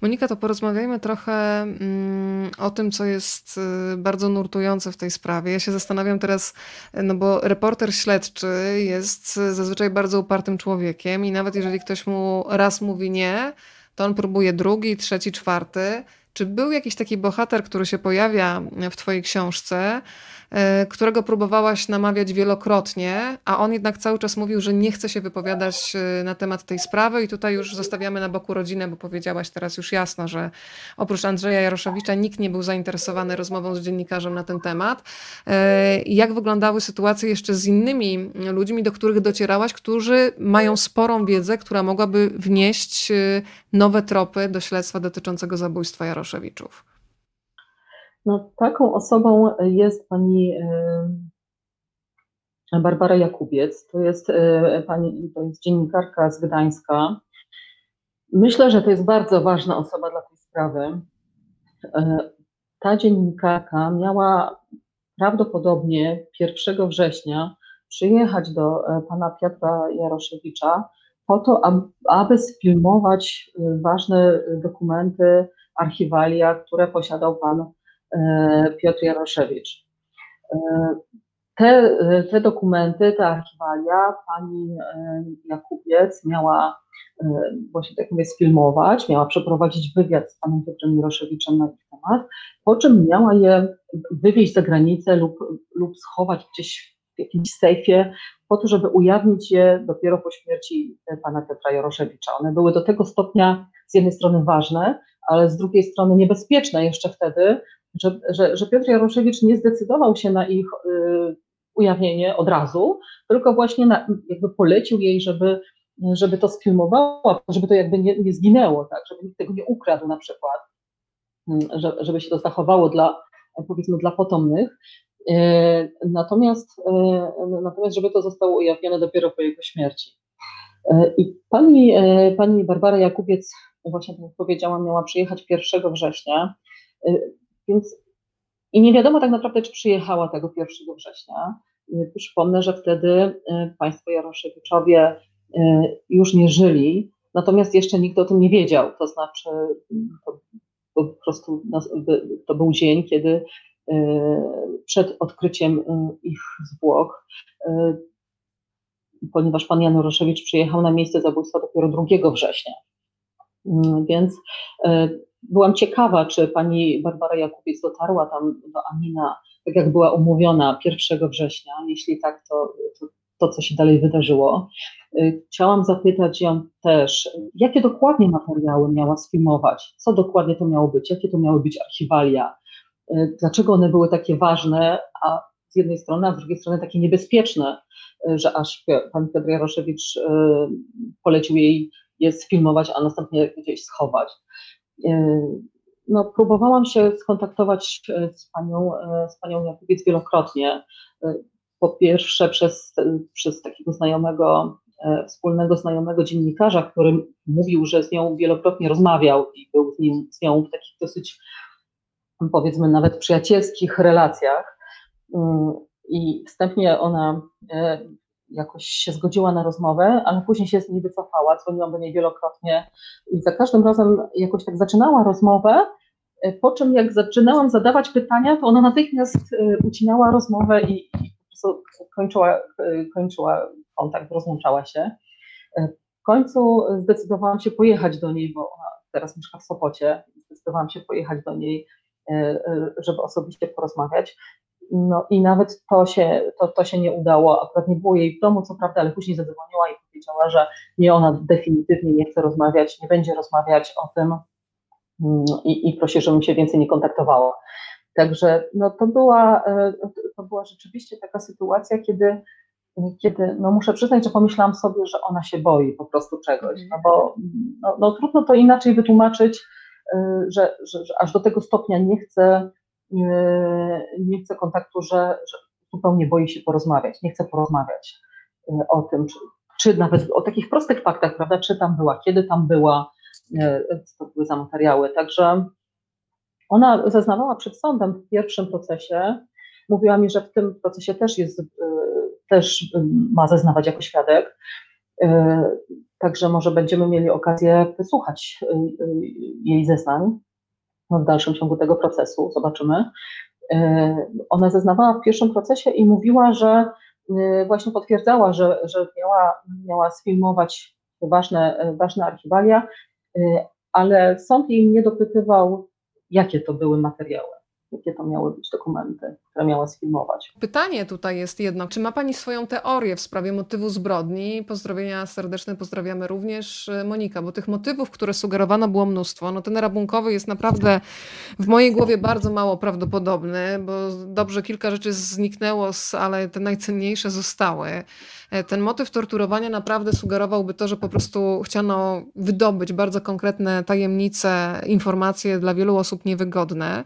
Monika, to porozmawiajmy trochę mm, o tym, co jest y, bardzo nurtujące w tej sprawie. Ja się zastanawiam teraz, no bo reporter śledczy jest zazwyczaj bardzo upartym człowiekiem i nawet jeżeli ktoś mu raz mówi nie, to on próbuje drugi, trzeci, czwarty. Czy był jakiś taki bohater, który się pojawia w Twojej książce, którego próbowałaś namawiać wielokrotnie, a on jednak cały czas mówił, że nie chce się wypowiadać e, na temat tej sprawy i tutaj już zostawiamy na boku rodzinę, bo powiedziałaś teraz już jasno, że oprócz Andrzeja Jaroszewicza nikt nie był zainteresowany rozmową z dziennikarzem na ten temat. E, jak wyglądały sytuacje jeszcze z innymi ludźmi, do których docierałaś, którzy mają sporą wiedzę, która mogłaby wnieść nowe tropy do śledztwa dotyczącego zabójstwa Jaroszewiczów?
No, taką osobą jest pani Barbara Jakubiec. To jest e, pani, to jest dziennikarka z Gdańska. Myślę, że to jest bardzo ważna osoba dla tej sprawy. E, ta dziennikarka miała prawdopodobnie 1 września przyjechać do e, pana Piotra Jaroszewicza po to, aby sfilmować ważne dokumenty, archiwalia, które posiadał pan Piotr Jaroszewicz. E, te, te dokumenty, te archiwalia pani e, Jakubiec miała właśnie tak mówię sfilmować, miała przeprowadzić wywiad z panem Piotrem Jaroszewiczem na ten temat, po czym miała je wywieźć za granicę lub, lub schować gdzieś w jakimś sejfie, po to, żeby ujawnić je dopiero po śmierci pana Piotra Jaroszewicza. One były do tego stopnia z jednej strony ważne, ale z drugiej strony niebezpieczne jeszcze wtedy, że, że, że Piotr Jaroszewicz nie zdecydował się na ich y, ujawnienie od razu, tylko właśnie na, jakby polecił jej, żeby, żeby to sfilmowała, żeby to jakby nie, nie zginęło, tak, żeby nikt tego nie ukradł na przykład, mm, żeby się to zachowało dla, powiedzmy, dla potomnych. Y, natomiast, y, natomiast, żeby to zostało ujawnione dopiero po jego śmierci. I pani, pani Barbara Jakubiec, właśnie tak jak powiedziałam, miała przyjechać 1 września. Więc i nie wiadomo tak naprawdę, czy przyjechała tego 1 września. Y, przypomnę, że wtedy y, państwo Jaroszewiczowie y, już nie żyli, natomiast jeszcze nikt o tym nie wiedział. To znaczy, to po prostu to był dzień, kiedy przed odkryciem ich zwłok, ponieważ pan Jan Jaroszewicz przyjechał na miejsce zabójstwa dopiero 2 września. Więc byłam ciekawa, czy pani Barbara Jakubiec dotarła tam do Amina, tak jak była umówiona 1 września. Jeśli tak, to, to, to co się dalej wydarzyło. Y, chciałam zapytać ją też, jakie dokładnie materiały miała sfilmować, co dokładnie to miało być, jakie to miały być archiwalia, y, dlaczego one były takie ważne, a z jednej strony, a z drugiej strony takie niebezpieczne. że aż pan Piotr Jaroszewicz polecił jej je sfilmować, a następnie gdzieś schować. No, próbowałam się skontaktować z panią, z panią Jakubiec wielokrotnie. Po pierwsze przez, przez takiego znajomego E, wspólnego znajomego dziennikarza, który mówił, że z nią wielokrotnie rozmawiał i był z, nim, z nią w takich dosyć, powiedzmy, nawet przyjacielskich relacjach. Mm, I wstępnie ona e, jakoś się zgodziła na rozmowę, ale później się z niej wycofała, dzwoniłam do niej wielokrotnie i za każdym razem jakoś tak zaczynała rozmowę, e, po czym jak zaczynałam zadawać pytania, to ona natychmiast ucinała rozmowę i, po prostu kończyła, kończyła kontakt, rozłączała się. E, w końcu zdecydowałam się pojechać do niej, bo ona teraz mieszka w Sopocie. Zdecydowałam się pojechać do niej, e, e, żeby osobiście porozmawiać. No i nawet to się, to, to się nie udało. Akurat nie było jej w domu, co prawda, ale później zadzwoniła i powiedziała, że nie, ona definitywnie nie chce rozmawiać, nie będzie rozmawiać o tym mm, i, i prosi, żebym się więcej nie kontaktowała. Także no, to, była, to była rzeczywiście taka sytuacja, kiedy kiedy, no muszę przyznać, że pomyślałam sobie, że ona się boi po prostu czegoś, no bo no, no trudno to inaczej wytłumaczyć, y, że, że, że, aż do tego stopnia nie chce, nie chce kontaktu, że, że zupełnie boi się porozmawiać, nie chce porozmawiać y, o tym, czy, czy nawet o takich prostych faktach, prawda, czy tam była, kiedy tam była, co to były za materiały, także ona zeznawała przed sądem w pierwszym procesie, mówiła mi, że w tym procesie też jest też ma zeznawać jako świadek. Także może będziemy mieli okazję wysłuchać jej zeznań w dalszym ciągu tego procesu. Zobaczymy. E, ona zeznawała w pierwszym procesie i mówiła, że właśnie potwierdzała, że, że miała, miała sfilmować ważne, ważne archiwalia, ale sąd jej nie dopytywał, jakie to były materiały jakie to miały być dokumenty, które miała sfilmować.
Pytanie tutaj jest jedno, czy ma Pani swoją teorię w sprawie motywu zbrodni? Pozdrowienia serdeczne pozdrawiamy również e, Monika, bo tych motywów, które sugerowano było mnóstwo. No ten rabunkowy jest naprawdę w mojej głowie bardzo mało prawdopodobny, bo dobrze kilka rzeczy zniknęło, ale te najcenniejsze zostały. E, ten motyw torturowania naprawdę sugerowałby to, że po prostu chciano wydobyć bardzo konkretne tajemnice, informacje dla wielu osób niewygodne.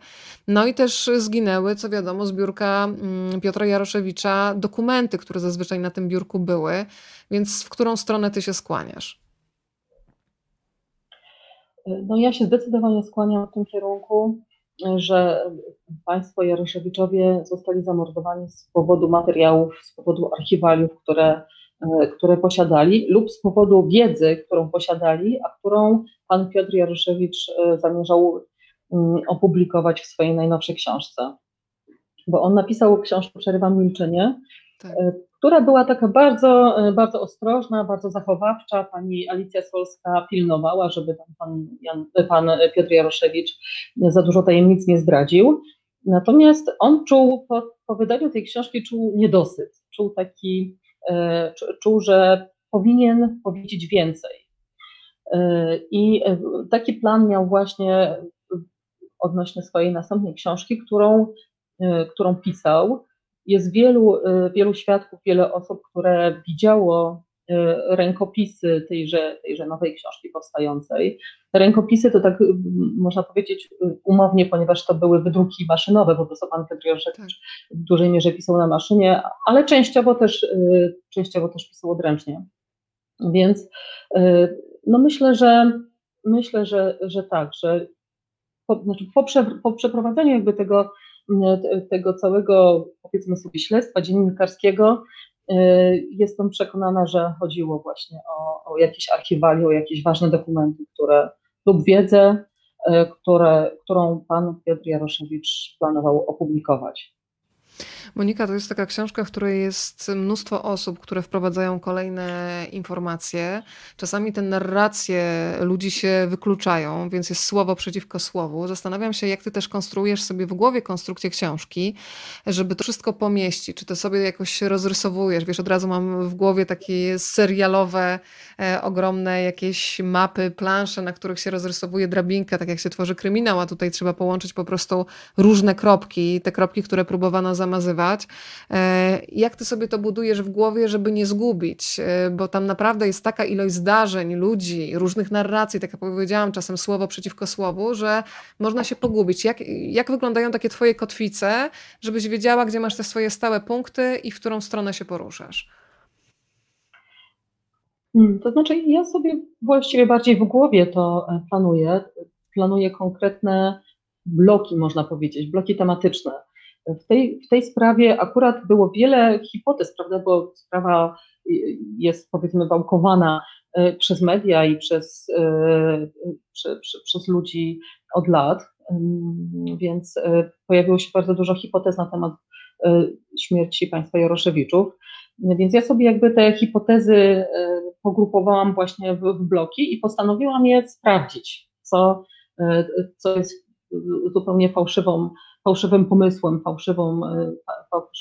No i też zginęły, co wiadomo, z biurka mm, Piotra Jaroszewicza dokumenty, które zazwyczaj na tym biurku były. Więc w którą stronę ty się skłaniasz?
No ja się zdecydowanie skłaniam w tym kierunku, że państwo Jaroszewiczowie zostali zamordowani z powodu materiałów, z powodu archiwaliów, które, które posiadali lub z powodu wiedzy, którą posiadali, a którą pan Piotr Jaroszewicz e, zamierzał opublikować w swojej najnowszej książce. Bo on napisał książkę Przerywam milczenie, tak. E, która była taka bardzo, e, bardzo ostrożna, bardzo zachowawcza. Pani Alicja Solska pilnowała, żeby pan, Jan, pan Piotr Jaroszewicz za dużo tajemnic nie zdradził. Natomiast on czuł, po, po wydaniu tej książki czuł niedosyt, czuł taki, e, czuł, że powinien powiedzieć więcej. I taki plan miał właśnie odnośnie swojej następnej książki, którą, y, którą pisał. Jest wielu, y, wielu świadków, wiele osób, które widziało y, rękopisy tejże, tejże nowej książki powstającej. Te rękopisy to tak można powiedzieć umownie, ponieważ to były wydruki maszynowe, po prostu pan Piotr tak. w dużej mierze pisał na maszynie, ale częściowo też, częściowo też pisał odręcznie. Więc no myślę, że myślę, że, że tak, że po, znaczy po, prze, po przeprowadzeniu jakby tego, tego całego, powiedzmy sobie, śledztwa dziennikarskiego, y, jestem przekonana, że chodziło właśnie o, o jakieś archiwalia, o jakieś ważne dokumenty, które lub wiedzę, y, które, którą pan Piotr Jaroszewicz planował opublikować.
Monika, to jest taka książka, w której jest mnóstwo osób, które wprowadzają kolejne informacje. Czasami te narracje ludzi się wykluczają, więc jest słowo przeciwko słowu. Zastanawiam się, jak ty też konstruujesz sobie w głowie konstrukcję książki, żeby to wszystko pomieścić. Czy to sobie jakoś rozrysowujesz? Wiesz, od razu mam w głowie takie serialowe, e, ogromne jakieś mapy, plansze, na których się rozrysowuje drabinka, tak jak się tworzy kryminał, a tutaj trzeba połączyć po prostu różne kropki, te kropki, które próbowano zamazywać przekazywać. Jak ty sobie to budujesz w głowie, żeby nie zgubić? Bo tam naprawdę jest taka ilość zdarzeń, ludzi, różnych narracji, tak jak powiedziałam, czasem słowo przeciwko słowu, że można się pogubić. Jak, jak wyglądają takie twoje kotwice, żebyś wiedziała, gdzie masz te swoje stałe punkty i w którą stronę się poruszasz?
Hmm, to znaczy, ja sobie właściwie bardziej w głowie to e, planuję. Planuję konkretne bloki, można powiedzieć, bloki tematyczne. W tej, w tej sprawie akurat było wiele hipotez, prawda, bo sprawa jest powiedzmy wałkowana e, przez media i przez, przy, przy, przez ludzi od lat, więc pojawiło się bardzo dużo hipotez na temat śmierci państwa Jaroszewiczów. Więc ja sobie jakby te hipotezy pogrupowałam właśnie w, bloki i postanowiłam je sprawdzić, co, co jest zupełnie fałszywą, fałszywym pomysłem, fałszywą, e,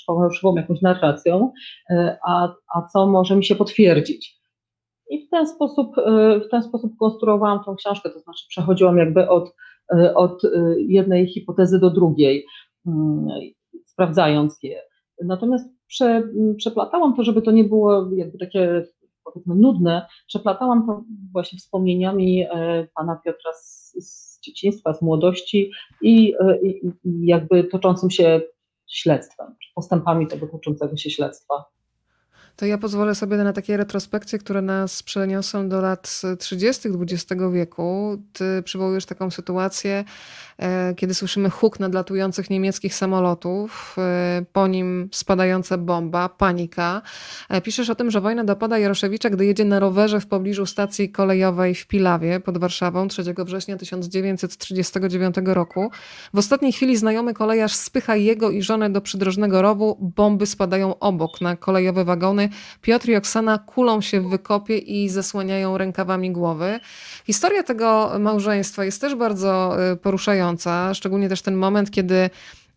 fałszywą jakąś narracją, a, a co może mi się potwierdzić. I w ten sposób, w ten sposób konstruowałam tą książkę, to znaczy przechodziłam jakby od, od jednej hipotezy do drugiej, mm, sprawdzając je. Natomiast prze, przeplatałam to, żeby to nie było jakby takie powiedzmy nudne, przeplatałam to właśnie wspomnieniami e, pana Piotra z, z dzieciństwa, z młodości i, e, i, i jakby toczącym się śledztwem, postępami tego toczącego się śledztwa.
To ja pozwolę sobie na takie retrospekcje, które nas przeniosą do lat 30. XX wieku. Ty przywołujesz taką sytuację, e, kiedy słyszymy huk nadlatujących niemieckich samolotów, e, po nim spadająca bomba, panika. E, piszesz o tym, że wojna dopada Jaroszewicza, gdy jedzie na rowerze w pobliżu stacji kolejowej w Pilawie pod Warszawą 3 września 1939 roku. W ostatniej chwili znajomy kolejarz spycha jego i żonę do przydrożnego rowu, bomby spadają obok na kolejowe wagony Piotr i Oksana kulą się w wykopie i zasłaniają rękawami głowy. Historia tego małżeństwa jest też bardzo y, poruszająca, szczególnie też ten moment, kiedy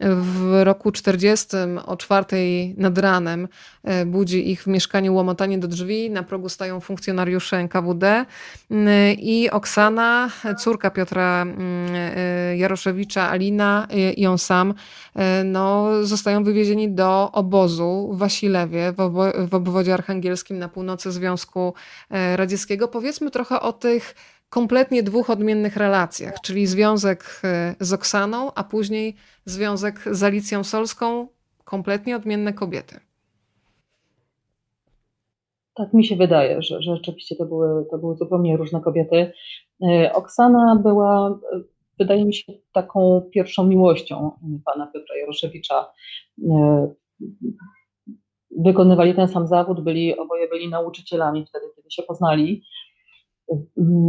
w roku 40 o czwartej nad ranem e, budzi ich w mieszkaniu łomotanie do drzwi. Na progu stają funkcjonariusze NKWD mm, i Oksana, córka Piotra mm, e, Jaroszewicza, Alina i on sam e, no, zostają wywiezieni do obozu w Wasilewie w obwodzie archangelskim na północy Związku Radzieckiego. Powiedzmy trochę o tych kompletnie dwóch odmiennych relacjach, czyli związek e, z Oksaną, a później związek z Alicją Solską, kompletnie odmienne kobiety.
Tak mi się wydaje, że, że rzeczywiście to były, to były zupełnie różne kobiety. E, Oksana była, e, wydaje mi się, taką pierwszą miłością pana Piotra Jaroszewicza. Wykonywali ten sam zawód, byli, oboje byli nauczycielami wtedy, kiedy się poznali.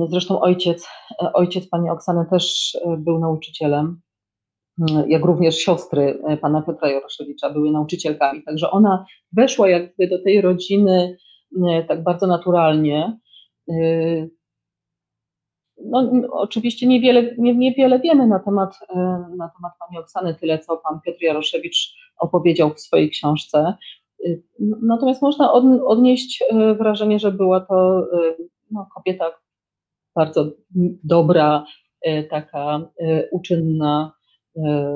Zresztą ojciec, ojciec pani Oksany też e, był nauczycielem, mm, jak również siostry e, pana Piotra Jaroszewicza były nauczycielkami. Także ona weszła jakby do tej rodziny e, tak bardzo naturalnie. No, oczywiście niewiele, nie, niewiele wiemy na temat, na temat pani Oksany, tyle co pan Piotr Jaroszewicz opowiedział w swojej książce. Natomiast można odnieść wrażenie, że była to no, kobieta bardzo dobra, e, taka e, uczynna, e,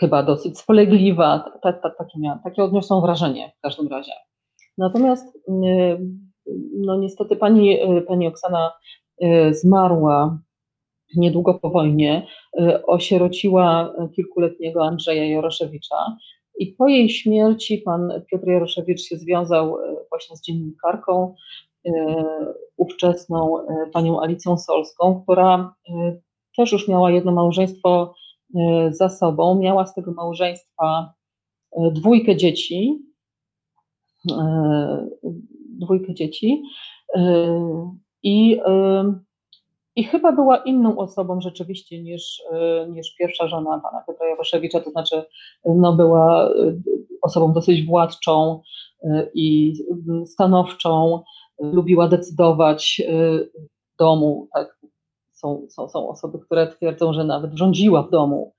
chyba dosyć spolegliwa. Ta, ta, takie, miałam, takie wrażenie w każdym razie. Natomiast no niestety pani, pani Oksana zmarła niedługo po wojnie, osierociła kilkuletniego Andrzeja Joroszewicza i po jej śmierci pan Piotr Jaroszewicz się związał właśnie z dziennikarką, ówczesną e, panią Alicją Solską, która e, też już miała jedno małżeństwo za sobą. Miała z tego małżeństwa dwójkę dzieci. Dwójkę dzieci. I, i chyba była inną osobą rzeczywiście niż, niż pierwsza żona pana Piotra Jaroszewicza, to znaczy no, była osobą dosyć władczą i stanowczą, lubiła decydować y, w domu. Tak? Są, są, są osoby, które twierdzą, że nawet rządziła w domu.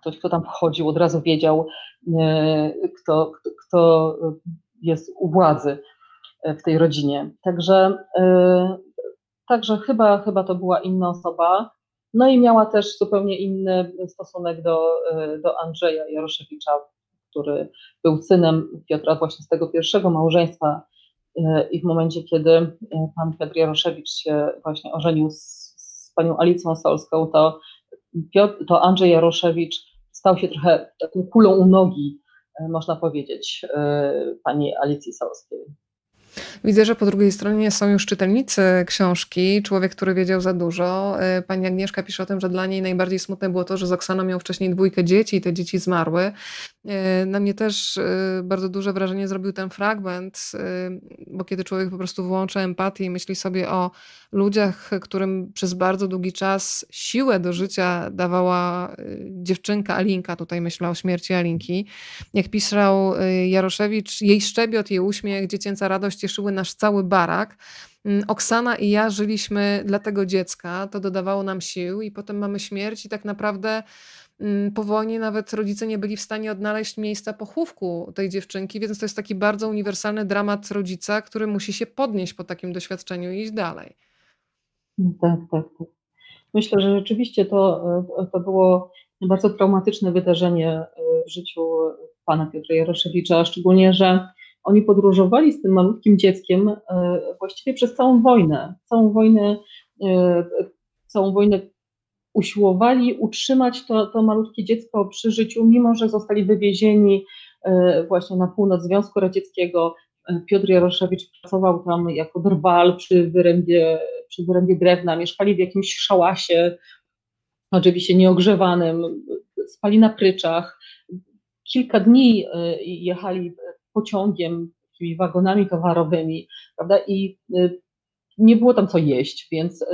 Ktoś, kto tam wchodził, od razu wiedział, y, kto, kto, jest u władzy w tej rodzinie. Także, y, także chyba, chyba to była inna osoba. No i miała też zupełnie inny stosunek do, do Andrzeja Jaroszewicza, który był synem Piotra właśnie z tego pierwszego małżeństwa i w momencie, kiedy pan Piotr Jaroszewicz się właśnie ożenił z, z panią Alicją Solską, to, Piotr, to Andrzej Jaroszewicz stał się trochę taką kulą u nogi, można powiedzieć, pani Alicji Solskiej.
Widzę, że po drugiej stronie są już czytelnicy książki, człowiek, który wiedział za dużo. E, pani Agnieszka pisze o tym, że dla niej najbardziej smutne było to, że z Oksaną miał wcześniej dwójkę dzieci i te dzieci zmarły. E, na mnie też e, bardzo duże wrażenie zrobił ten fragment, bo kiedy człowiek po prostu włącza empatię i myśli sobie o ludziach, którym przez bardzo długi czas siłę do życia dawała dziewczynka Alinka, tutaj myślę o śmierci Alinki. Jak pisał Jaroszewicz, jej szczebiot, jej uśmiech, dziecięca radość cieszyły nasz cały barak. Mm, Oksana i ja żyliśmy dla tego dziecka, to dodawało nam sił, i potem mamy śmierć, i tak naprawdę mm, po wojnie nawet rodzice nie byli w stanie odnaleźć miejsca pochówku tej dziewczynki, więc to jest taki bardzo uniwersalny dramat rodzica, który musi się podnieść po takim doświadczeniu i iść dalej.
Tak, tak, tak. Myślę, że rzeczywiście to, to było bardzo traumatyczne wydarzenie e, w życiu pana Piotra Jaroszewicza, szczególnie, że oni podróżowali z tym malutkim dzieckiem e, właściwie przez całą wojnę. Całą wojnę, e, całą wojnę usiłowali utrzymać to, to malutkie dziecko przy życiu, mimo że zostali wywiezieni e, właśnie na północ Związku Radzieckiego. Piotr Jaroszewicz pracował tam jako drwal przy wyrębie, przy wyrębie drewna, mieszkali w jakimś szałasie, oczywiście nieogrzewanym, spali na pryczach. Kilka dni jechali pociągiem, takimi wagonami towarowymi, prawda? I y, nie było tam co jeść, więc, y,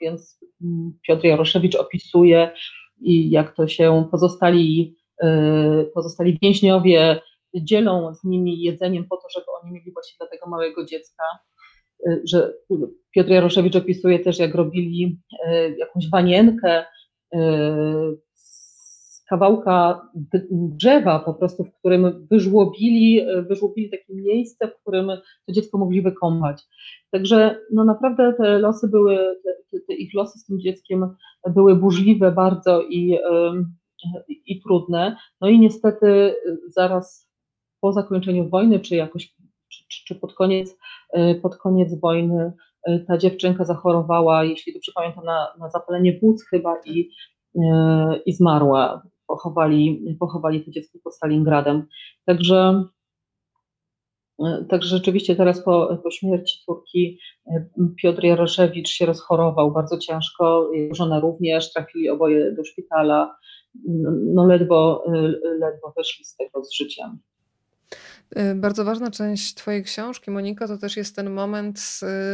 więc mm, Piotr Jaroszewicz opisuje, jak to się pozostali, y, pozostali więźniowie dzielą z nimi jedzeniem po to, żeby oni mieli właśnie dla tego małego dziecka. Że Piotr Jaroszewicz opisuje też, jak robili jakąś wanienkę kawałka drzewa po prostu, w którym wyżłobili, wyżłobili takie miejsce, w którym to dziecko mogli wykąpać. Także no naprawdę te losy były, te, te ich losy z tym dzieckiem były burzliwe bardzo i, i trudne. No i niestety zaraz po zakończeniu wojny, czy jakoś, czy, czy pod, koniec, pod koniec wojny ta dziewczynka zachorowała, jeśli dobrze pamiętam, na, na zapalenie płuc chyba i, i zmarła pochowali, pochowali to dziecko pod Stalingradem. Także, także rzeczywiście teraz po, po śmierci córki Piotr Jaroszewicz się rozchorował bardzo ciężko, żona również, trafili oboje do szpitala, no ledwo, ledwo wyszli z tego z życiem.
Y, bardzo ważna część Twojej książki, Moniko, to też jest ten moment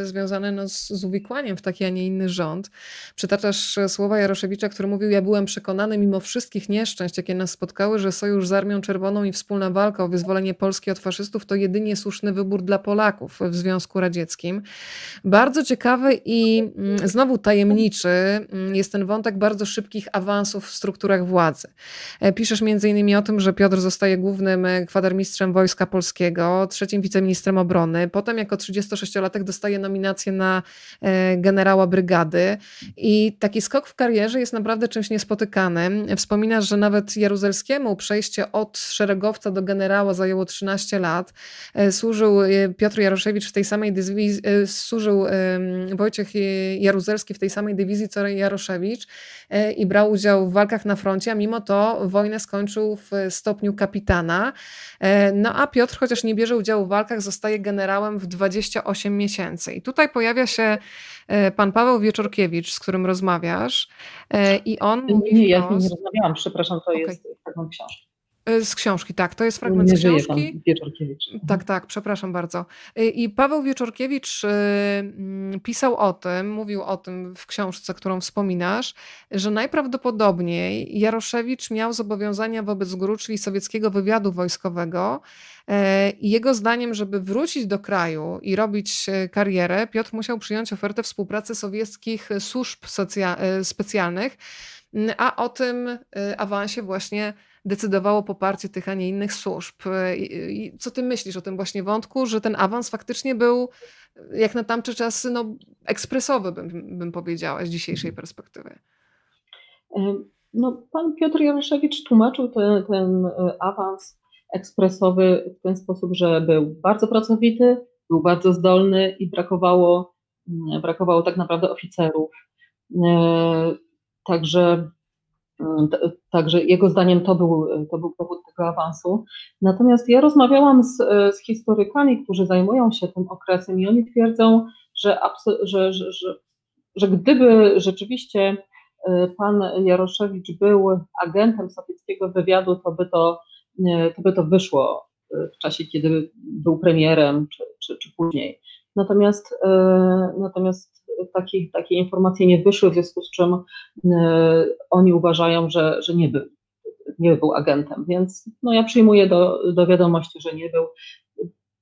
y, związany no, z, z uwikłaniem w taki, a nie inny rząd. Przytaczasz słowa Jaroszewicza, który mówił: Ja byłem przekonany, mimo wszystkich nieszczęść, jakie nas spotkały, że sojusz z Armią Czerwoną i wspólna walka o wyzwolenie Polski od faszystów to jedynie słuszny wybór dla Polaków w Związku Radzieckim. Bardzo ciekawy i mm, znowu tajemniczy mm, jest ten wątek bardzo szybkich awansów w strukturach władzy. E, piszesz między innymi o tym, że Piotr zostaje głównym e, kwatermistrzem wojska Wojska Polskiego, trzecim wiceministrem obrony. Potem jako 36-latek dostaje nominację na e, generała brygady. I taki skok w karierze jest naprawdę czymś niespotykanym. Wspominasz, że nawet Jaruzelskiemu przejście od szeregowca do generała zajęło 13 lat. E, służył e, Piotr Jaroszewicz w tej samej dywizji, służył Wojciech Jaruzelski w tej samej dywizji co Jaroszewicz i brał udział w walkach na froncie, a mimo to wojnę skończył w stopniu kapitana. No a Piotr, chociaż nie bierze udziału w walkach, zostaje generałem w 28 miesięcy. I tutaj pojawia się e, pan Paweł Wieczorkiewicz, z którym rozmawiasz e, i on
nie, mówi Nie, ja z nim nie rozmawiałam, przepraszam, to okay. jest fragment książki.
E, z książki, tak, to jest fragment
nie
z książki.
Wieczorkiewicz.
Tak, tak, przepraszam bardzo. I Paweł Wieczorkiewicz pisał o tym, mówił o tym w książce, którą wspominasz, że najprawdopodobniej Jaroszewicz miał zobowiązania wobec GRU, czyli sowieckiego wywiadu wojskowego, E, I jego zdaniem, żeby wrócić do kraju i robić e, karierę, Piotr musiał przyjąć ofertę współpracy sowieckich służb e, specjalnych, a o tym awansie właśnie decydowało poparcie tych, a nie innych służb. Co ty myślisz o tym właśnie wątku, że ten awans faktycznie był, jak na tamte czasy, no, ekspresowy, bym, bym powiedziała, z dzisiejszej perspektywy?
No, pan Piotr Jaroszewicz tłumaczył ten, ten awans ekspresowy w ten sposób, że był bardzo pracowity, był bardzo zdolny i brakowało, brakowało tak naprawdę oficerów. E, także, także jego zdaniem to był, to był powód tego awansu. Natomiast ja rozmawiałam z, z historykami, którzy zajmują się tym okresem i oni twierdzą, że, że, że, że, gdyby rzeczywiście e, pan Jaroszewicz był agentem sowieckiego wywiadu, to by to, to, by to wyszło e, w czasie, kiedy był premierem, czy, czy, czy później. Natomiast, natomiast takie, takie informacje nie wyszły, w związku z czym e, oni uważają, że, że nie, był, nie był agentem, więc no ja przyjmuję do, do wiadomości, że nie był.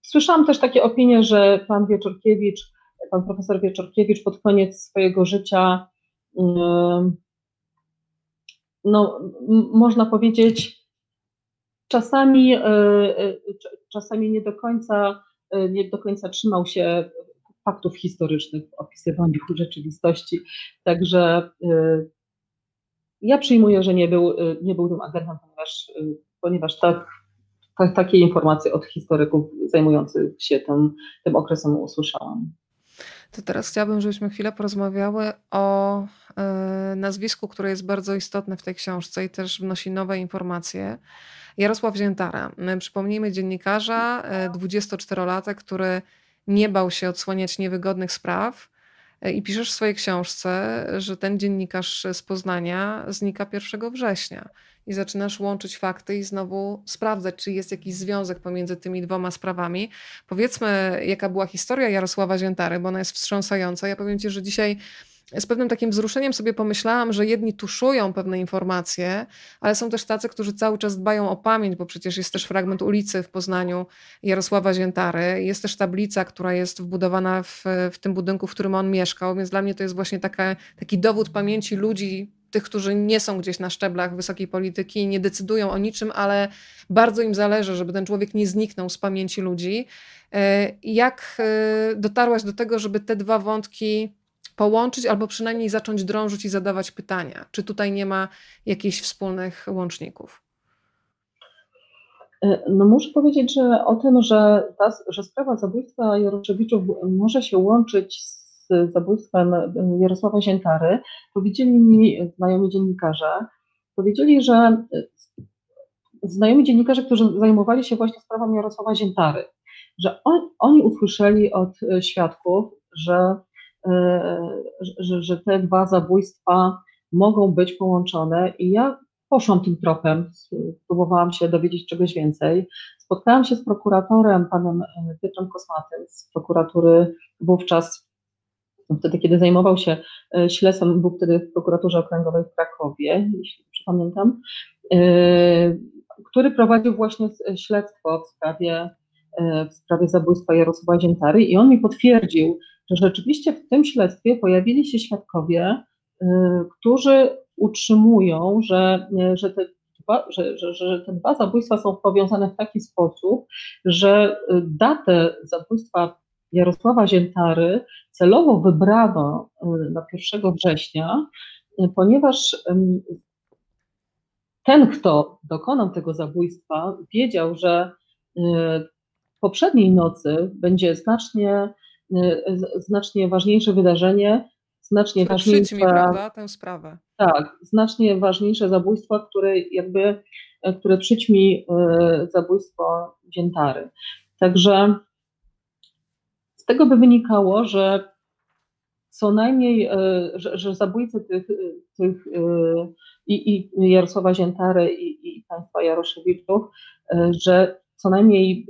Słyszałam też takie opinie, że pan Wieczorkiewicz, pan profesor Wieczorkiewicz pod koniec swojego życia, e, no, można powiedzieć, czasami, e, czasami nie do końca nie do końca trzymał się faktów historycznych w opisywaniu rzeczywistości. Także y, ja przyjmuję, że nie był, y, nie był tym agentem, ponieważ, ponieważ tak, tak, takie informacje od historyków zajmujących się tym, tym okresem usłyszałam.
To teraz chciałabym, żebyśmy chwilę porozmawiały o nazwisku, które jest bardzo istotne w tej książce i też wnosi nowe informacje. Jarosław Ziętara. Przypomnijmy dziennikarza, 24-latek, który nie bał się odsłaniać niewygodnych spraw. E, I piszesz w swojej książce, że ten dziennikarz z Poznania znika 1 września i zaczynasz łączyć fakty i znowu sprawdzać, czy jest jakiś związek pomiędzy tymi dwoma sprawami. Powiedzmy, jaka była historia Jarosława Ziętary, bo ona jest wstrząsająca. Ja powiem Ci, że dzisiaj z pewnym takim wzruszeniem sobie pomyślałam, że jedni tuszują pewne informacje, ale są też tacy, którzy cały czas dbają o pamięć, bo przecież jest też fragment ulicy w Poznaniu Jarosława Ziętary. Jest też tablica, która jest wbudowana w, w tym budynku, w którym on mieszkał, więc dla mnie to jest właśnie taka, taki dowód pamięci ludzi, tych, którzy nie są gdzieś na szczeblach wysokiej polityki nie decydują o niczym, ale bardzo im zależy, żeby ten człowiek nie zniknął z pamięci ludzi. E, jak e, dotarłaś do tego, żeby te dwa wątki połączyć albo przynajmniej zacząć drążyć i zadawać pytania. Czy tutaj nie ma jakichś wspólnych łączników?
E, no muszę powiedzieć, że o tym, że, ta, że sprawa zabójstwa Jaroszewiczów może się łączyć z zabójstwem Jarosława Ziętary, powiedzieli mi znajomi dziennikarze, powiedzieli, że e, znajomi dziennikarze, którzy zajmowali się właśnie sprawą Jarosława Ziętary, że on, oni usłyszeli od e, świadków, że E, że, że te dwa zabójstwa mogą być połączone i ja poszłam tym tropem, próbowałam się dowiedzieć czegoś więcej. Spotkałam się z prokuratorem, panem Piotrem Kosmatym z prokuratury wówczas, wtedy kiedy zajmował się e, śledztwem, był wtedy w prokuraturze okręgowej w Krakowie, jeśli pamiętam, który prowadził właśnie śledztwo w sprawie, w sprawie zabójstwa Jarosława Ziętary i on mi potwierdził, że rzeczywiście w tym śledztwie pojawili się świadkowie, którzy utrzymują, że, że, te dwa, że, że, że te dwa zabójstwa są powiązane w taki sposób, że datę zabójstwa Jarosława Ziętary celowo wybrano na 1 września, ponieważ ten, kto dokonał tego zabójstwa, wiedział, że poprzedniej nocy będzie znacznie Y, znacznie ważniejsze wydarzenie, znacznie
które
ważniejsze.
Mi, prawda, tę sprawę.
Tak, znacznie ważniejsze zabójstwo, które jakby, które przyćmi y, zabójstwo Dziętary. Także tego by wynikało, że co najmniej, y, że, że zabójcy tych, tych i, i Jarosława Ziętary i, i państwa Jaroszewiczów, że co najmniej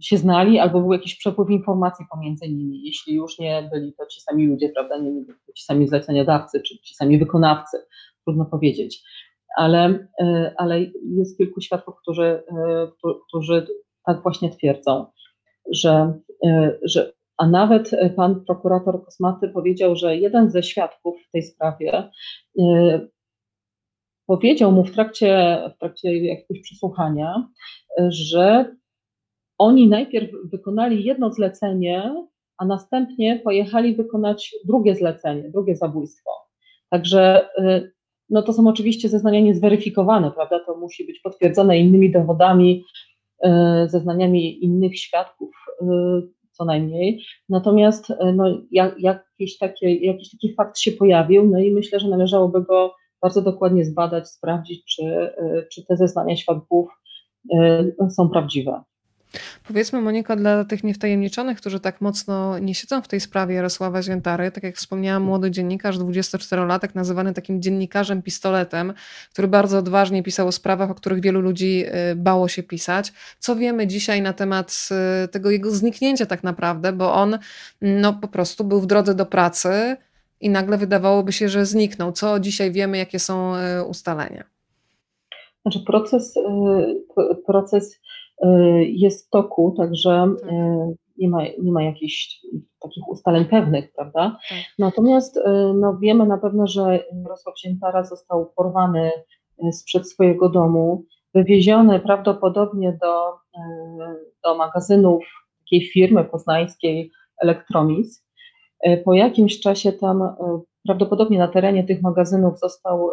się znali, albo był jakiś przepływ informacji pomiędzy nimi, jeśli już nie byli to ci sami ludzie, prawda, nie, byli to ci sami zleceniodawcy, czy ci sami wykonawcy, trudno powiedzieć. Ale, e, ale jest kilku świadków, którzy, e, którzy tak właśnie twierdzą, że, e, że a nawet pan prokurator Kosmaty powiedział, że jeden ze świadków w tej sprawie powiedział mu w trakcie, w trakcie jakiegoś przesłuchania, że oni najpierw wykonali jedno zlecenie, a następnie pojechali wykonać drugie zlecenie, drugie zabójstwo. Także no to są oczywiście zeznania niezweryfikowane, prawda? To musi być potwierdzone innymi dowodami, zeznaniami innych świadków co najmniej. Natomiast no, jak, jakiś, takie, jakiś taki fakt się pojawił, no i myślę, że należałoby go bardzo dokładnie zbadać, sprawdzić, czy, czy te zeznania świadków są prawdziwe.
Powiedzmy, Monika, dla tych niewtajemniczonych, którzy tak mocno nie siedzą w tej sprawie Jarosława Ziętary, tak jak wspomniałam, młody dziennikarz, 24-latek, nazywany takim dziennikarzem pistoletem, który bardzo odważnie pisał o sprawach, o których wielu ludzi y, bało się pisać. Co wiemy dzisiaj na temat y, tego jego zniknięcia tak naprawdę, bo on no, po prostu był w drodze do pracy i nagle wydawałoby się, że zniknął. Co dzisiaj wiemy, jakie są y, ustalenia?
Znaczy proces, proces jest w toku, także tak. y, nie ma, nie ma jakichś takich ustaleń pewnych, prawda? Tak. Natomiast y, no, wiemy na pewno, że Jarosław Siętara został porwany sprzed swojego domu, wywieziony prawdopodobnie do, do magazynów takiej firmy poznańskiej Elektromis. Po jakimś czasie tam prawdopodobnie na terenie tych magazynów został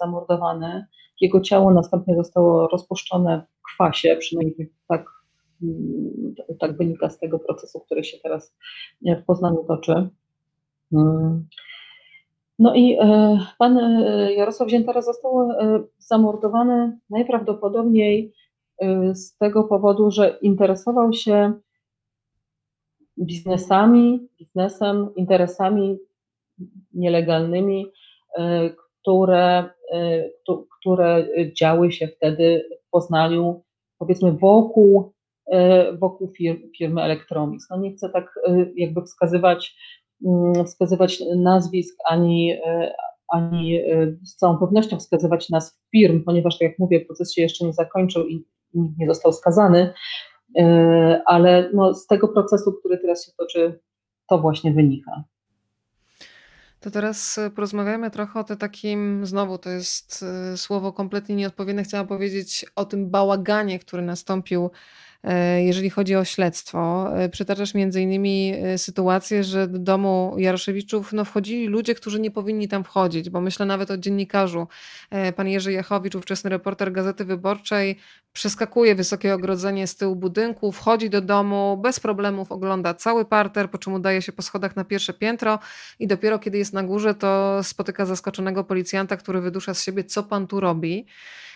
zamordowany. Jego ciało następnie zostało rozpuszczone kwasie, przynajmniej tak, mm, tak wynika z tego procesu, który się teraz w Poznaniu toczy. Mm. No i e, pan e, Jarosław Ziętara został e, zamordowany najprawdopodobniej z tego powodu, że interesował się biznesami, biznesem, interesami nielegalnymi, które, które działy się wtedy w Poznaniu, powiedzmy wokół, e, wokół firmy, Elektromis. No nie chcę tak e, jakby wskazywać, mm, wskazywać nazwisk ani, e, ani z całą pewnością wskazywać nazw firm, ponieważ tak jak mówię, proces się jeszcze nie zakończył i nikt nie został skazany, ale no z tego procesu, który teraz się toczy, to właśnie wynika.
To teraz e, porozmawiamy trochę o tym takim, znowu to jest e, słowo kompletnie nieodpowiednie, chciałam powiedzieć o tym bałaganie, który nastąpił jeżeli chodzi o śledztwo. E, przytaczasz między innymi e, sytuację, że do domu Jaroszewiczów no, wchodzili ludzie, którzy nie powinni tam wchodzić, bo myślę nawet o dziennikarzu. Pan Jerzy Jachowicz, ówczesny reporter Gazety Wyborczej, przeskakuje wysokie ogrodzenie z tyłu budynku, wchodzi do domu, bez problemów ogląda cały parter, po czym udaje się po schodach na pierwsze piętro i dopiero kiedy jest na górze, to spotyka zaskoczonego policjanta, który wydusza z siebie, co pan tu robi.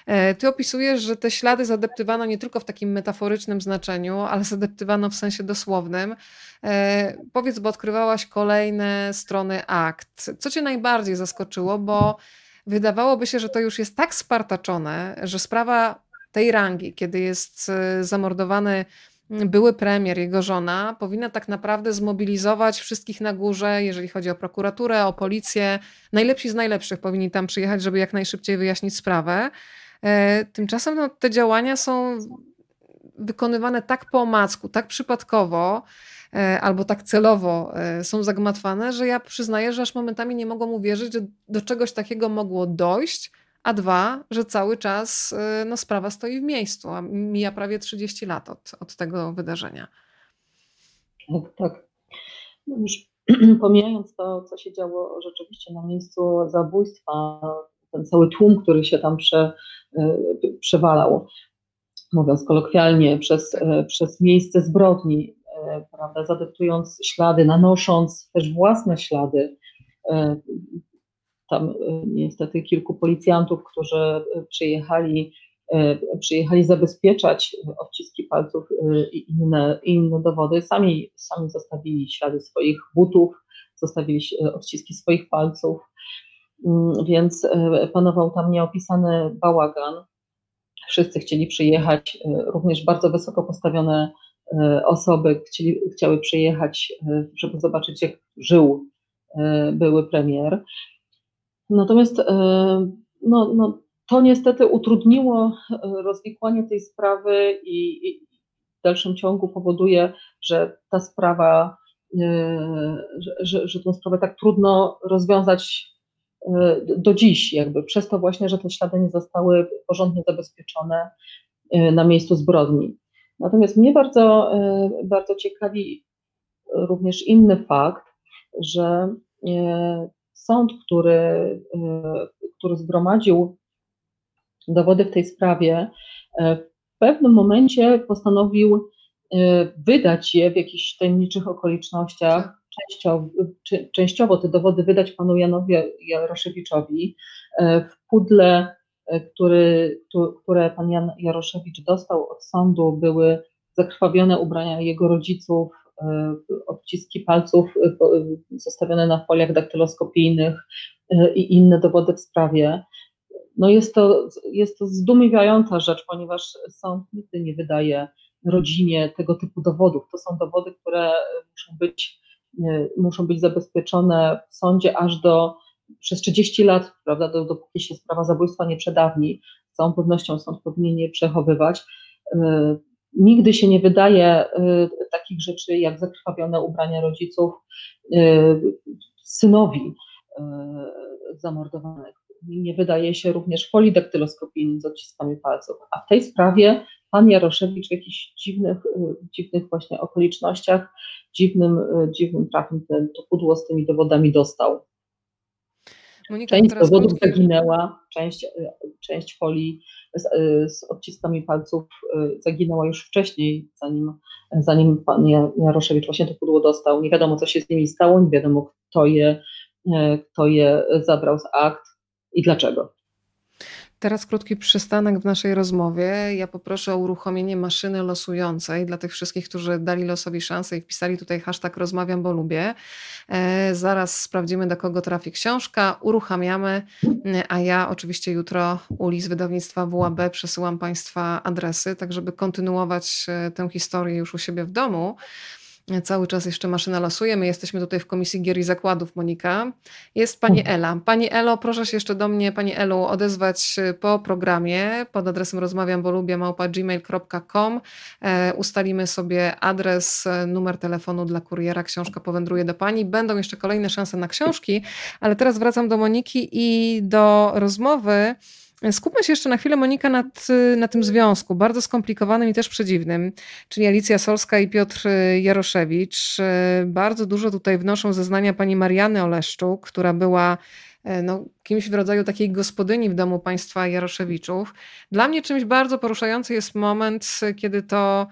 E, ty opisujesz, że te ślady zadeptywano nie tylko w takim metaforycznym znaczeniu, ale zadeptywano w sensie dosłownym. E, powiedz, bo odkrywałaś kolejne strony akt. Co cię najbardziej zaskoczyło, bo wydawałoby się, że to już jest tak spartaczone, że sprawa tej rangi, kiedy jest e, zamordowany były premier, jego żona, powinna tak naprawdę zmobilizować wszystkich na górze, jeżeli chodzi o prokuraturę, o policję. Najlepsi z najlepszych powinni tam przyjechać, żeby jak najszybciej wyjaśnić sprawę. E, tymczasem no, te działania są wykonywane tak po omacku, tak przypadkowo, e, albo tak celowo e, są zagmatwane, że ja przyznaję, że aż momentami nie mogłam uwierzyć, że do czegoś takiego mogło dojść, a dwa, że cały czas no, sprawa stoi w miejscu, a mija prawie 30 lat od, od tego wydarzenia.
Tak, tak. No już (clears throat) pomijając to, co się działo rzeczywiście na miejscu zabójstwa, ten cały tłum, który się tam prze, e, przewalał, mówiąc kolokwialnie, przez, e, przez miejsce zbrodni, e, prawda, zadeptując ślady, nanosząc też własne ślady. Tam niestety kilku policjantów, którzy przyjechali, przyjechali zabezpieczać odciski palców i inne, inne dowody, sami, sami zostawili ślady swoich butów, zostawili odciski swoich palców. Mm, więc e, panował tam nieopisany bałagan. Wszyscy chcieli przyjechać, e, również bardzo wysoko postawione e, osoby chcieli, chciały przyjechać, żeby zobaczyć, jak żył były premier. Natomiast no, no, to niestety utrudniło rozwikłanie tej sprawy i, i w dalszym ciągu powoduje, że ta sprawa, że, że, że tę sprawę tak trudno rozwiązać do dziś, jakby przez to właśnie, że te ślady nie zostały porządnie zabezpieczone y, na miejscu zbrodni. Natomiast mnie bardzo, y, bardzo ciekawi również inny fakt, że sąd, który, który zgromadził dowody w tej sprawie, w pewnym momencie postanowił wydać je w jakichś tajemniczych okolicznościach. Częściowo, częściowo te dowody wydać panu Janowi Jaroszewiczowi w pudle E, który, które pan Jan Jaroszewicz dostał od sądu, były zakrwawione ubrania jego rodziców, e, odciski palców e, zostawione na foliach daktyloskopijnych i inne dowody w sprawie. No jest to, jest to zdumiewająca rzecz, ponieważ sąd nigdy nie wydaje rodzinie tego typu dowodów. To są dowody, które muszą być, muszą być zabezpieczone w sądzie aż do przez 30 lat, prawda, dopóki się sprawa zabójstwa nie przedawni, z całą pewnością sąd powinien je przechowywać. E, nigdy się nie wydaje e, takich rzeczy jak zakrwawione ubrania rodziców synowi zamordowanych. Nie wydaje się również folii daktyloskopijnej z odciskami palców. A w tej sprawie pan Jaroszewicz w jakichś dziwnych, dziwnych właśnie okolicznościach, dziwnym, dziwnym trafem to pudło z tymi dowodami dostał. Monika, część dowodów krótki... zaginęła, część, e, część folii z, z, odciskami palców zaginęła już wcześniej, zanim, zanim pan Jaroszewicz właśnie to pudło dostał. Nie wiadomo, co się z nimi stało, nie wiadomo, kto je, kto je zabrał z akt i dlaczego.
Teraz krótki przystanek w naszej rozmowie. Ja poproszę o uruchomienie maszyny losującej dla tych wszystkich, którzy dali losowi szansę i wpisali tutaj hashtag rozmawiam, bo lubię. E, zaraz sprawdzimy, do kogo trafi książka, uruchamiamy, a ja oczywiście jutro uli z wydawnictwa WAB przesyłam Państwa adresy, tak żeby kontynuować e, tę historię już u siebie w domu. Cały czas jeszcze maszyna losuje. My jesteśmy tutaj w Komisji Gier i Zakładów, Monika. Jest pani mhm. Ela. Pani Elo, proszę się jeszcze do mnie, pani Elu, odezwać y, po programie pod adresem rozmawiam, bo lubię małpa gmail.com. E, ustalimy sobie adres, e, numer telefonu dla kuriera. Książka powędruje do pani. Będą jeszcze kolejne szanse na książki, ale teraz wracam do Moniki i do rozmowy Skupmy się jeszcze na chwilę, Monika, nad, na tym związku, bardzo skomplikowanym i też przedziwnym, czyli Alicja Solska i Piotr Jaroszewicz. Bardzo dużo tutaj wnoszą zeznania pani Mariany Oleszczuk, która była e, no, kimś w rodzaju takiej gospodyni w domu państwa Jaroszewiczów. Dla mnie czymś bardzo poruszający jest moment, kiedy to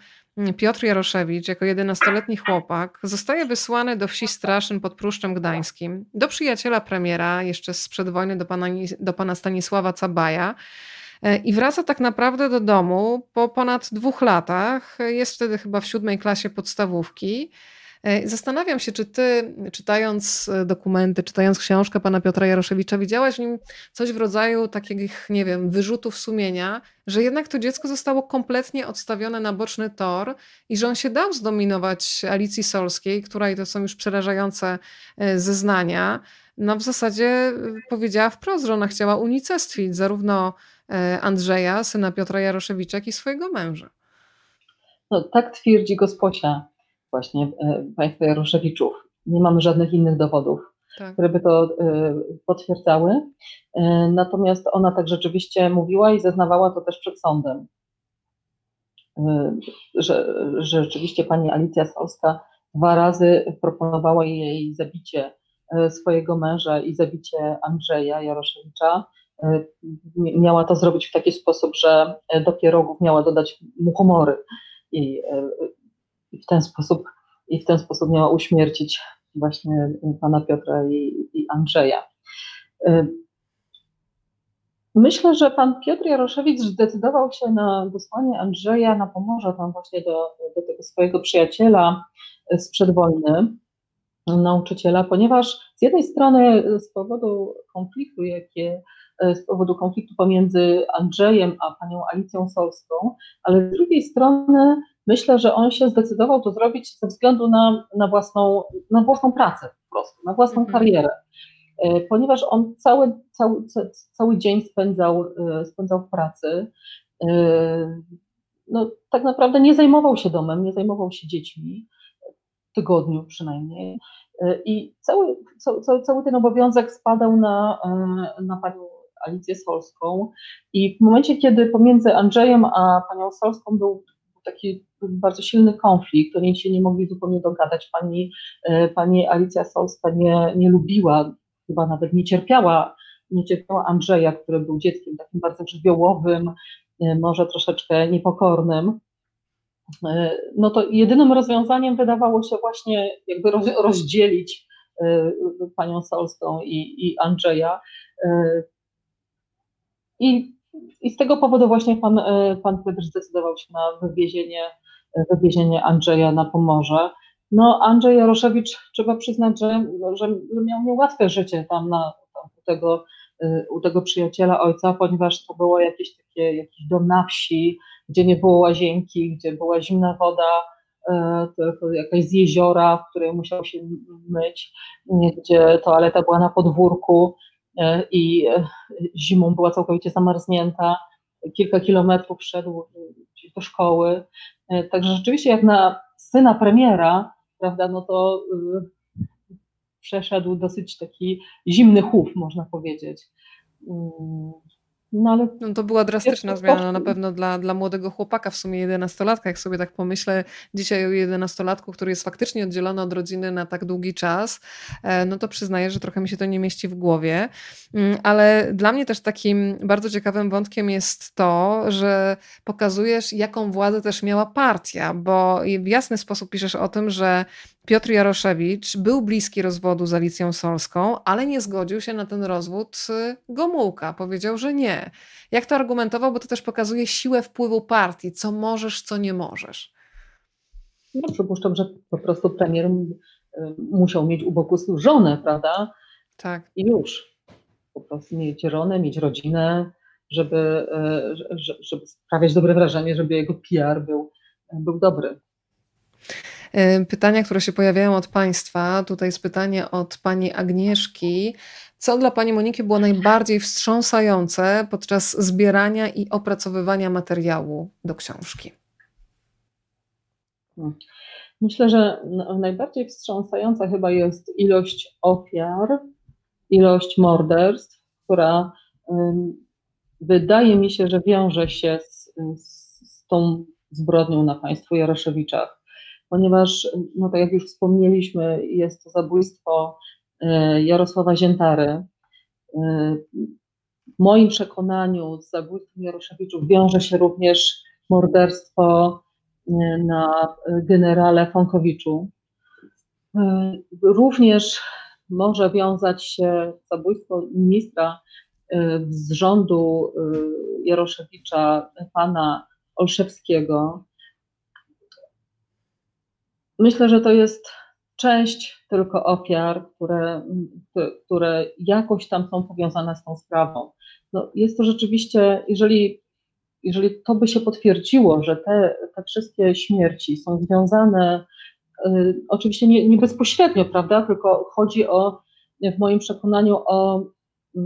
Piotr Jaroszewicz, jako jedenastoletni chłopak, zostaje wysłany do wsi Straszyn pod Pruszczem Gdańskim, do przyjaciela premiera, jeszcze sprzed wojny, do pana, do pana Stanisława Cabaja. E, I wraca tak naprawdę do domu po ponad dwóch latach. Jest wtedy chyba w siódmej klasie podstawówki. E, zastanawiam się, czy ty, czytając e, dokumenty, czytając książkę pana Piotra Jaroszewicza, widziałaś w nim coś w rodzaju takich, nie wiem, wyrzutów sumienia, że jednak to dziecko zostało kompletnie odstawione na boczny tor i że on się dał zdominować Alicji Solskiej, której to są już przerażające e, zeznania. No w zasadzie powiedziała wprost, że ona chciała unicestwić zarówno Andrzeja, syna Piotra Jaroszewicza, jak i swojego męża.
No, tak twierdzi gosposia właśnie e, państwa Jaroszewiczów. Nie mamy żadnych innych dowodów, tak. które by to e, potwierdzały. E, natomiast ona tak rzeczywiście mówiła i zeznawała to też przed sądem, że, że rzeczywiście pani Alicja Solska dwa razy proponowała jej zabicie swojego męża i zabicie Andrzeja Jaroszewicza. Miała to zrobić w taki sposób, że do pierogów miała dodać muchomory i i w ten sposób, i w ten sposób miała uśmiercić właśnie pana Piotra i, i Andrzeja. Myślę, że pan Piotr Jaroszewicz zdecydował się na wysłanie Andrzeja na Pomorze, tam właśnie do, do tego swojego przyjaciela sprzed wojny, nauczyciela, ponieważ z jednej strony z powodu konfliktu, jakie z powodu konfliktu pomiędzy Andrzejem a panią Alicją Solską, ale z drugiej strony myślę, że on się zdecydował to zrobić ze względu na, na, własną, na własną pracę po prostu, na własną mhm. karierę. E, ponieważ on cały, cały, cały dzień spędzał, e, spędzał w pracy, e, no, tak naprawdę nie zajmował się domem, nie zajmował się dziećmi, w tygodniu przynajmniej. I cały, cały, cały ten obowiązek spadał na, na panią Alicję Solską. I w momencie, kiedy pomiędzy Andrzejem a panią Solską był taki bardzo silny konflikt, oni się nie mogli zupełnie dogadać. Pani, e, pani Alicja Solska nie, nie lubiła, chyba nawet nie cierpiała nie cierpiała Andrzeja, który był dzieckiem takim bardzo żywiołowym, może troszeczkę niepokornym, no to jedynym rozwiązaniem wydawało się właśnie jakby rozdzielić panią Solską i, i Andrzeja. I, I z tego powodu właśnie pan, pan Piotr zdecydował się na wywiezienie, wywiezienie Andrzeja na Pomorze. No, Andrzej Jaroszewicz, trzeba przyznać, że, że, że miał niełatwe życie tam, na, tam u, tego, u tego przyjaciela ojca, ponieważ to było jakieś takie, jakiś dom na wsi, gdzie nie było łazienki, gdzie była zimna woda, e, tylko jakaś z jeziora, w której musiał się myć, gdzie toaleta była na podwórku e, i e, zimą była całkowicie zamarznięta. Kilka kilometrów szedł do szkoły. Także rzeczywiście jak na syna premiera, prawda, no to przeszedł dosyć taki zimny chów, można powiedzieć.
No, ale no to była drastyczna zmiana na pewno dla, dla młodego chłopaka, w sumie jedenastolatka. Jak sobie tak pomyślę dzisiaj o jedenastolatku, który jest faktycznie oddzielony od rodziny na tak długi czas, e, no to przyznaję, że trochę mi się to nie mieści w głowie. Mm, ale dla mnie też takim bardzo ciekawym wątkiem jest to, że pokazujesz, jaką władzę też miała partia, bo w jasny sposób piszesz o tym, że Piotr Jaroszewicz był bliski rozwodu z Alicją Solską, ale nie zgodził się na ten rozwód Gomułka. Powiedział, że nie. Jak to argumentował, bo to też pokazuje siłę wpływu partii, co możesz, co nie możesz.
No, przypuszczam, że po prostu premier y, musiał mieć u boku żonę, prawda?
Tak.
I już. Po prostu mieć żonę, mieć rodzinę, żeby, y, żeby sprawiać dobre wrażenie, żeby jego PR był, był dobry.
E, pytania, które się pojawiają od Państwa. Tutaj jest pytanie od Pani Agnieszki. Co dla Pani Moniki było najbardziej wstrząsające podczas zbierania i opracowywania materiału do książki?
Myślę, że najbardziej wstrząsająca chyba jest ilość ofiar, ilość morderstw, która wydaje mi się, że wiąże się z, z tą zbrodnią na państwu Jaroszewiczach ponieważ, no tak jak już wspomnieliśmy, jest to zabójstwo e, Jarosława Ziętary. E, w moim przekonaniu z zabójstwem Jaroszewiczów wiąże się również morderstwo e, na generale Fonkowiczu. Również może wiązać się zabójstwo ministra z rządu Jaroszewicza, pana Olszewskiego, Myślę, że to jest część tylko ofiar, które, które jakoś tam są powiązane z tą sprawą. No, jest to rzeczywiście, jeżeli, jeżeli to by się potwierdziło, że te, te wszystkie śmierci są związane, y, oczywiście nie, nie bezpośrednio, prawda, tylko chodzi o, w moim przekonaniu, o, y,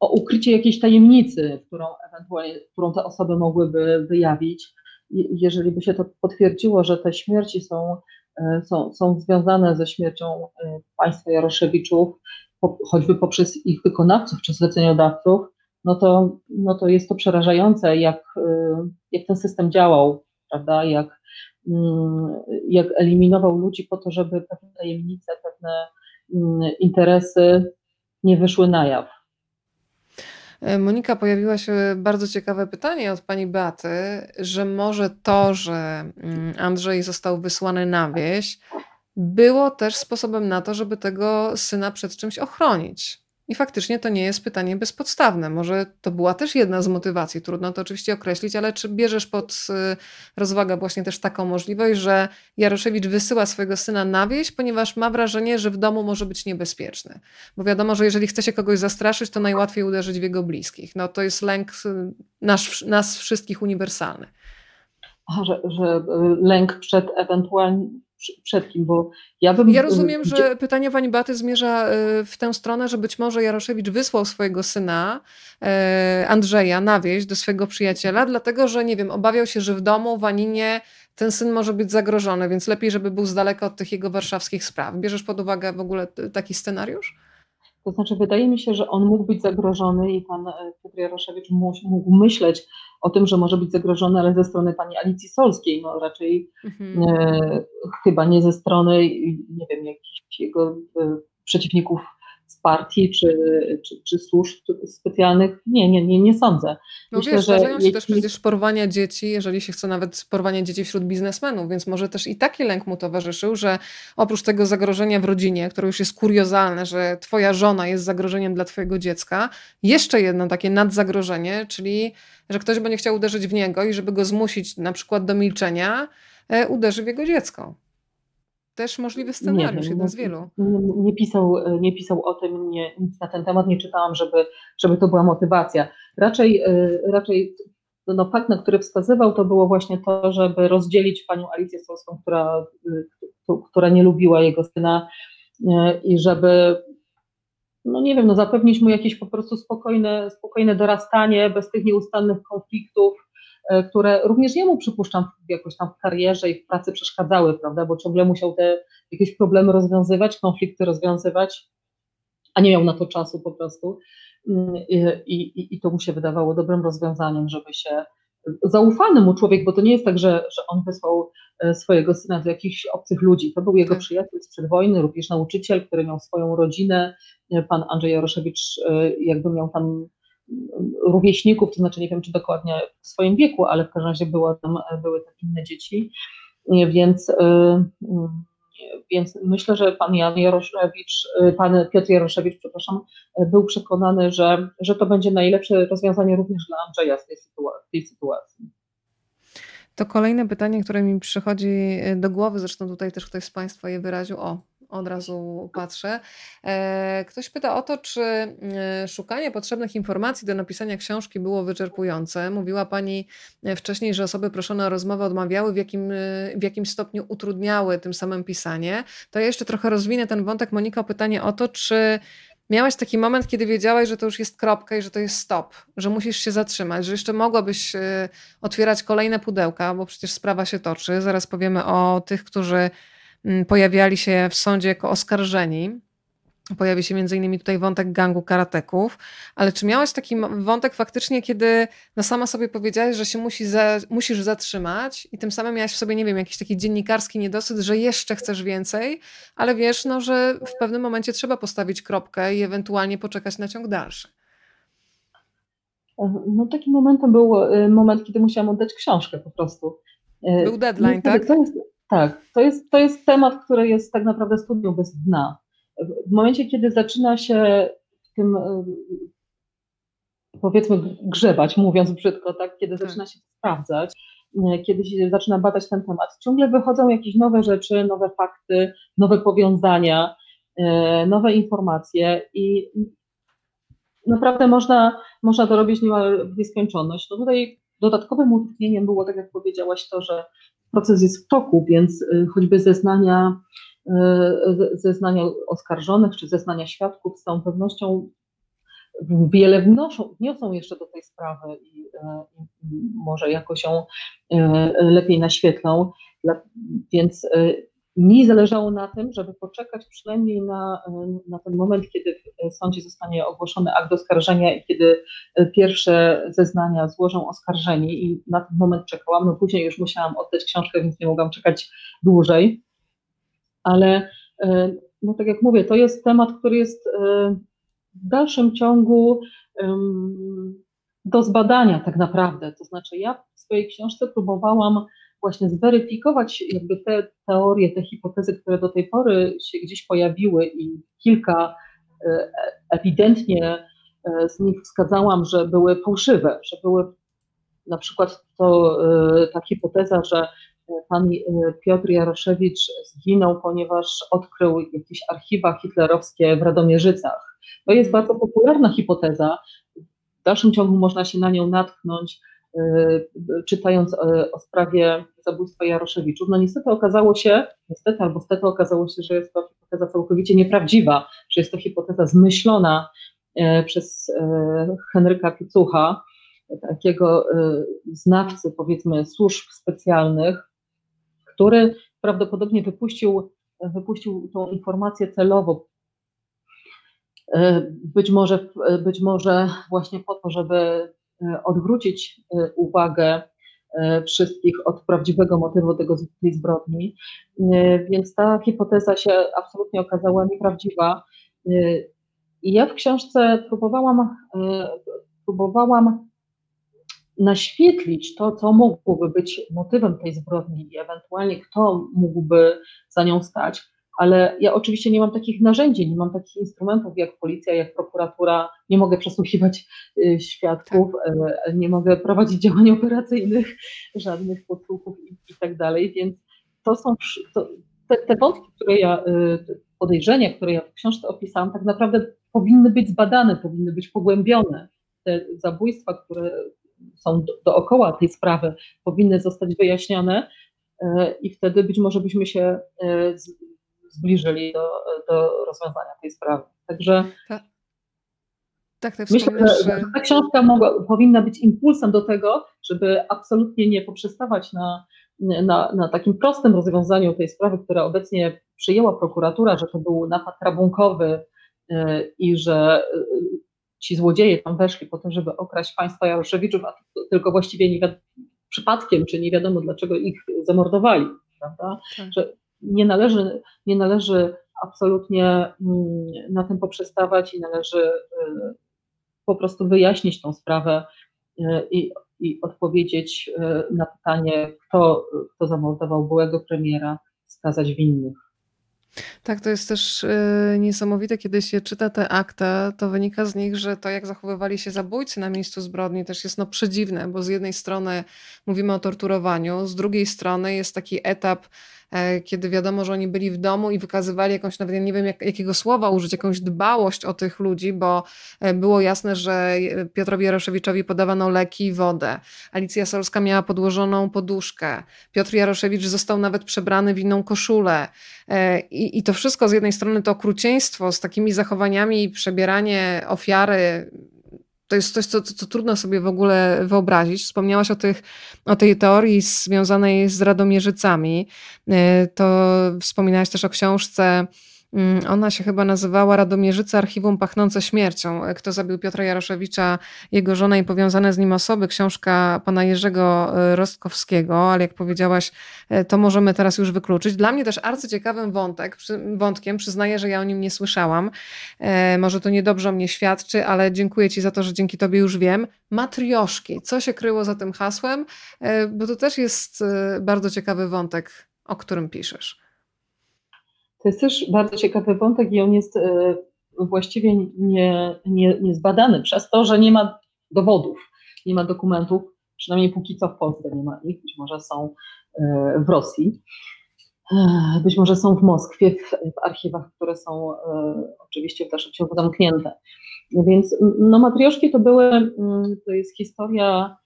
o ukrycie jakiejś tajemnicy, którą ewentualnie, którą te osoby mogłyby wyjawić jeżeli by się to potwierdziło, że te śmierci są, e, są, są związane ze śmiercią e, państwa Jaroszewiczów, choćby poprzez ich wykonawców czy zleceniodawców, no to, no to jest to przerażające, jak, e, jak ten system działał, prawda? Jak, mm, jak eliminował ludzi po to, żeby pewne tajemnice, pewne mm, interesy nie wyszły na jaw.
E, Monika, pojawiło się bardzo ciekawe pytanie od pani Beaty, że może to, że mm, Andrzej został wysłany na wieś, było też sposobem na to, żeby tego syna przed czymś ochronić. I faktycznie to nie jest pytanie bezpodstawne. Może to była też jedna z motywacji, trudno to oczywiście określić, ale czy bierzesz pod y, rozwagę właśnie też taką możliwość, że Jaroszewicz wysyła swojego syna na wieś, ponieważ ma wrażenie, że w domu może być niebezpieczny. Bo wiadomo, że jeżeli chce się kogoś zastraszyć, to najłatwiej uderzyć w jego bliskich. No to jest lęk y, nasz, nas wszystkich uniwersalny.
Że, że y, lęk przed ewentualnie przed kim, bo ja bym...
Ja rozumiem, że pytanie pani Baty zmierza y, w tę stronę, że być może Jaroszewicz wysłał swojego syna y, Andrzeja na wieś do swojego przyjaciela, dlatego że, nie wiem, obawiał się, że w domu, w Aninie ten syn może być zagrożony, więc lepiej, żeby był z daleka od tych jego warszawskich spraw. Bierzesz pod uwagę w ogóle taki scenariusz?
To znaczy, wydaje mi się, że on mógł być zagrożony i pan e, Piotr Jaroszewicz mógł myśleć o tym, że może być zagrożony, ale ze strony pani Alicji Solskiej, no raczej mhm. e, chyba nie ze strony, nie wiem, jakichś jego e, przeciwników partii czy, czy, czy służb specjalnych. Nie, nie, nie, nie sądzę.
No Myślę, wiesz, że zdarzają się jeśli... też przecież porwania dzieci, jeżeli się chce nawet porwania dzieci wśród biznesmenów, więc może też i taki lęk mu towarzyszył, że oprócz tego zagrożenia w rodzinie, które już jest kuriozalne, że twoja żona jest zagrożeniem dla twojego dziecka, jeszcze jedno takie nadzagrożenie, czyli że ktoś będzie chciał uderzyć w niego i żeby go zmusić na przykład do milczenia, e, uderzy w jego dziecko. Też możliwy scenariusz, jeden z wielu.
Nie, nie, pisał, nie pisał o tym, nie, nic na ten temat nie czytałam, żeby, żeby to była motywacja. Raczej, e, raczej no, fakt, na który wskazywał, to było właśnie to, żeby rozdzielić panią Alicję Solską, która, e, która nie lubiła jego syna e, i żeby, no nie wiem, no zapewnić mu jakieś po prostu spokojne, spokojne dorastanie, bez tych nieustannych konfliktów, E, które również jemu przypuszczam jakoś tam w karierze i w pracy przeszkadzały, prawda, bo ciągle musiał te jakieś problemy rozwiązywać, konflikty rozwiązywać, a nie miał na to czasu po prostu. Mm, I, i, i to mu się wydawało dobrym rozwiązaniem, żeby się zaufany mu człowiek, bo to nie jest tak, że, że on wysłał e, swojego syna do jakichś obcych ludzi. To był jego tak. przyjaciel sprzed wojny, również nauczyciel, który miał swoją rodzinę. Pan Andrzej Jaroszewicz e, jakby miał tam rówieśników, to znaczy nie wiem, czy dokładnie w swoim wieku, ale w każdym razie było tam, były tam inne dzieci, więc, y, więc myślę, że pan Jan Jaroszewicz, pan Piotr Jaroszewicz, przepraszam, był przekonany, że, że to będzie najlepsze rozwiązanie również dla Andrzeja w tej sytuacji. tej sytuacji.
To kolejne pytanie, które mi przychodzi do głowy, zresztą tutaj też ktoś z Państwa je wyraził. O, od razu patrzę. E, ktoś pyta o to, czy e, szukanie potrzebnych informacji do napisania książki było wyczerpujące. Mówiła Pani e, wcześniej, że osoby proszone o rozmowę odmawiały, w jakim, w jakim stopniu utrudniały tym samym pisanie. To ja jeszcze trochę rozwinę ten wątek. Monika, o pytanie o to, czy Miałaś taki moment, kiedy wiedziałaś, że to już jest kropka i że to jest stop, że musisz się zatrzymać, że jeszcze mogłabyś otwierać kolejne pudełka, bo przecież sprawa się toczy. Zaraz powiemy o tych, którzy pojawiali się w sądzie jako oskarżeni. Pojawi się między innymi tutaj wątek gangu karateków, ale czy miałaś taki wątek faktycznie, kiedy no sama sobie powiedziałaś, że się musi za, musisz zatrzymać i tym samym miałaś w sobie, nie wiem, jakiś taki dziennikarski niedosyt, że jeszcze chcesz więcej, ale wiesz, no, że w pewnym momencie trzeba postawić kropkę i ewentualnie poczekać na ciąg dalszy.
No takim momentem był y, moment, kiedy musiałam oddać książkę po prostu.
Y, był deadline, tak? To jest,
tak, to jest, to jest temat, który jest tak naprawdę studią bez dna. W momencie, kiedy zaczyna się w tym, powiedzmy, grzebać, mówiąc brzydko, tak, kiedy tak. zaczyna się sprawdzać, kiedy się zaczyna badać ten temat, ciągle wychodzą jakieś nowe rzeczy, nowe fakty, nowe powiązania, e, nowe informacje i naprawdę można, można to robić niemal w nieskończoność. No tutaj dodatkowym utrudnieniem było, tak jak powiedziałaś, to, że proces jest w toku, więc y, choćby zeznania, y, zeznania oskarżonych czy zeznania świadków z całą pewnością wiele wnoszą, wniosą jeszcze do tej sprawy i, y, i może jakoś ją lepiej naświetlą. Więc mi zależało na tym, żeby poczekać przynajmniej na, na ten moment, kiedy w sądzie zostanie ogłoszony akt oskarżenia i kiedy pierwsze zeznania złożą oskarżeni i na ten moment czekałam. No później już musiałam oddać książkę, więc nie mogłam czekać dłużej. Ale no tak jak mówię, to jest temat, który jest w dalszym ciągu do zbadania tak naprawdę. To znaczy ja w swojej książce próbowałam właśnie zweryfikować jakby te teorie, te hipotezy, które do tej pory się gdzieś pojawiły i kilka e, ewidentnie e, z nich wskazałam, że były fałszywe, że były na przykład to e, ta hipoteza, że pan Piotr Jaroszewicz zginął, ponieważ odkrył jakieś archiwa hitlerowskie w Radomierzycach. To jest mhm. bardzo popularna hipoteza. W dalszym ciągu można się na nią natknąć czytając y, o sprawie zabójstwa Jaroszewiczów. No niestety okazało się, niestety albo stety okazało się, że jest to hipoteza całkowicie nieprawdziwa, że jest to hipoteza zmyślona y, przez Henryka Picucha, takiego znawcy powiedzmy służb specjalnych, który prawdopodobnie wypuścił, wypuścił tą informację celowo, być może, być może właśnie po to, żeby odwrócić e, uwagę e, wszystkich od prawdziwego motywu tego, tej zbrodni. Więc ta hipoteza się absolutnie okazała nieprawdziwa. I ja w książce próbowałam, próbowałam naświetlić to, co mogłoby być motywem tej zbrodni i ewentualnie kto mógłby za nią stać, ale ja oczywiście nie mam takich narzędzi, nie mam takich instrumentów jak policja, jak prokuratura, nie mogę przesłuchiwać y, świadków, tak. E, nie mogę prowadzić działań operacyjnych, (laughs) żadnych podsłuchów i, i tak dalej, więc to są to, te, te wątki, które ja, y, podejrzenia, które ja w książce opisałam, tak naprawdę powinny być zbadane, powinny być pogłębione. Te zabójstwa, które są do, dookoła tej sprawy, powinny zostać wyjaśnione e, i wtedy być może byśmy się e, zbliżyli do, do rozwiązania tej sprawy. Także
tak, tak
myślę, że ta książka mogła, powinna być impulsem do tego, żeby absolutnie nie poprzestawać na, na, na takim prostym rozwiązaniu tej sprawy, które obecnie przyjęła prokuratura, że to był napad rabunkowy e, i że ci złodzieje tam weszli po to, żeby okraść państwa Jaroszewiczów, a tylko właściwie nie wiadomo, przypadkiem, czy nie wiadomo dlaczego ich zamordowali, prawda? Tak. Że nie należy, nie należy absolutnie mm, na tym poprzestawać i należy y, po prostu wyjaśnić tą sprawę y, i, i odpowiedzieć y, na pytanie, kto, kto zamordował byłego premiera, skazać winnych.
Tak, to jest też niesamowite, kiedy się czyta te akta, to wynika z nich, że to jak zachowywali się zabójcy na miejscu zbrodni też jest no przedziwne, bo z jednej strony mówimy o torturowaniu, z drugiej strony jest taki etap kiedy wiadomo, że oni byli w domu i wykazywali jakąś, nawet ja nie wiem jak, jakiego słowa użyć, jakąś dbałość o tych ludzi, bo e, było jasne, że Piotrowi Jaroszewiczowi podawano leki i wodę. Alicja Solska miała podłożoną poduszkę. Piotr Jaroszewicz został nawet przebrany w inną koszulę. E, I, I to wszystko z jednej strony to okrucieństwo z takimi zachowaniami i przebieranie ofiary to jest coś, co, co, co, trudno sobie w ogóle wyobrazić. Wspomniałaś o, tych, o tej teorii związanej z radomierzycami. E, to wspominałaś też o książce ona się chyba nazywała Radomierzyca Archiwum Pachnące Śmiercią. Kto zabił Piotra Jaroszewicza, jego żona i powiązane z nim osoby. Książka pana Jerzego e, Rostkowskiego, ale jak powiedziałaś, e, to możemy teraz już wykluczyć. Dla mnie też arcyciekawym wątek, wątkiem, przyznaję, że ja o nim nie słyszałam. E, może to niedobrze o mnie świadczy, ale dziękuję ci za to, że dzięki tobie już wiem. Matrioszki. Co się kryło za tym hasłem? Bo to też jest bardzo ciekawy wątek, o którym piszesz.
To jest też bardzo ciekawy wątek i on jest e, właściwie nie, nie, nie przez to, że nie ma dowodów, nie ma dokumentów, przynajmniej póki co w Polsce nie ma ich, być może są e, w Rosji, e, być może są w Moskwie, w, w archiwach, które są oczywiście w dalszym ciągu zamknięte. Więc no, matrioszki to były, to jest historia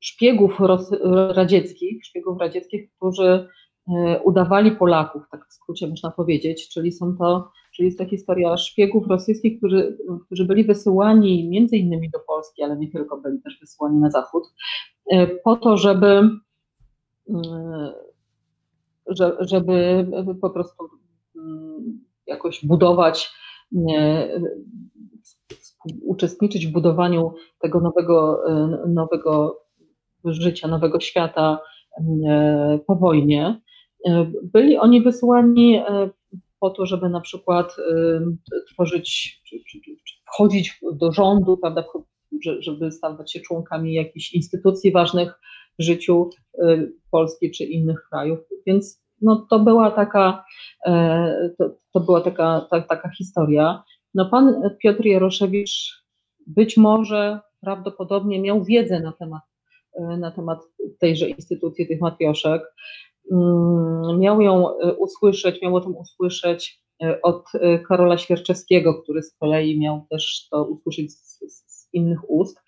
szpiegów radzieckich, szpiegów radzieckich, którzy udawali Polaków, tak w skrócie można powiedzieć, czyli są to, czyli jest to historia szpiegów rosyjskich, którzy, którzy byli wysyłani między innymi do Polski, ale nie tylko, byli też wysyłani na zachód, e, po to, żeby, e, żeby po prostu mm, jakoś budować, uczestniczyć w budowaniu tego nowego, nowego życia, nowego świata po wojnie. E, byli oni wysłani e, po to, żeby na przykład e, tworzyć, wchodzić do rządu, prawda, żeby stawać się członkami jakichś instytucji ważnych w życiu Polski czy innych krajów. Więc no, to była taka, to, to była taka, ta, taka historia. No, pan Piotr Jaroszewicz być może prawdopodobnie miał wiedzę na temat, na temat tejże instytucji, tych matrioszek. Mm, miał ją e, usłyszeć, miał o tym usłyszeć e, od e, Karola Świerczewskiego, który z kolei miał też to usłyszeć z, z innych ust.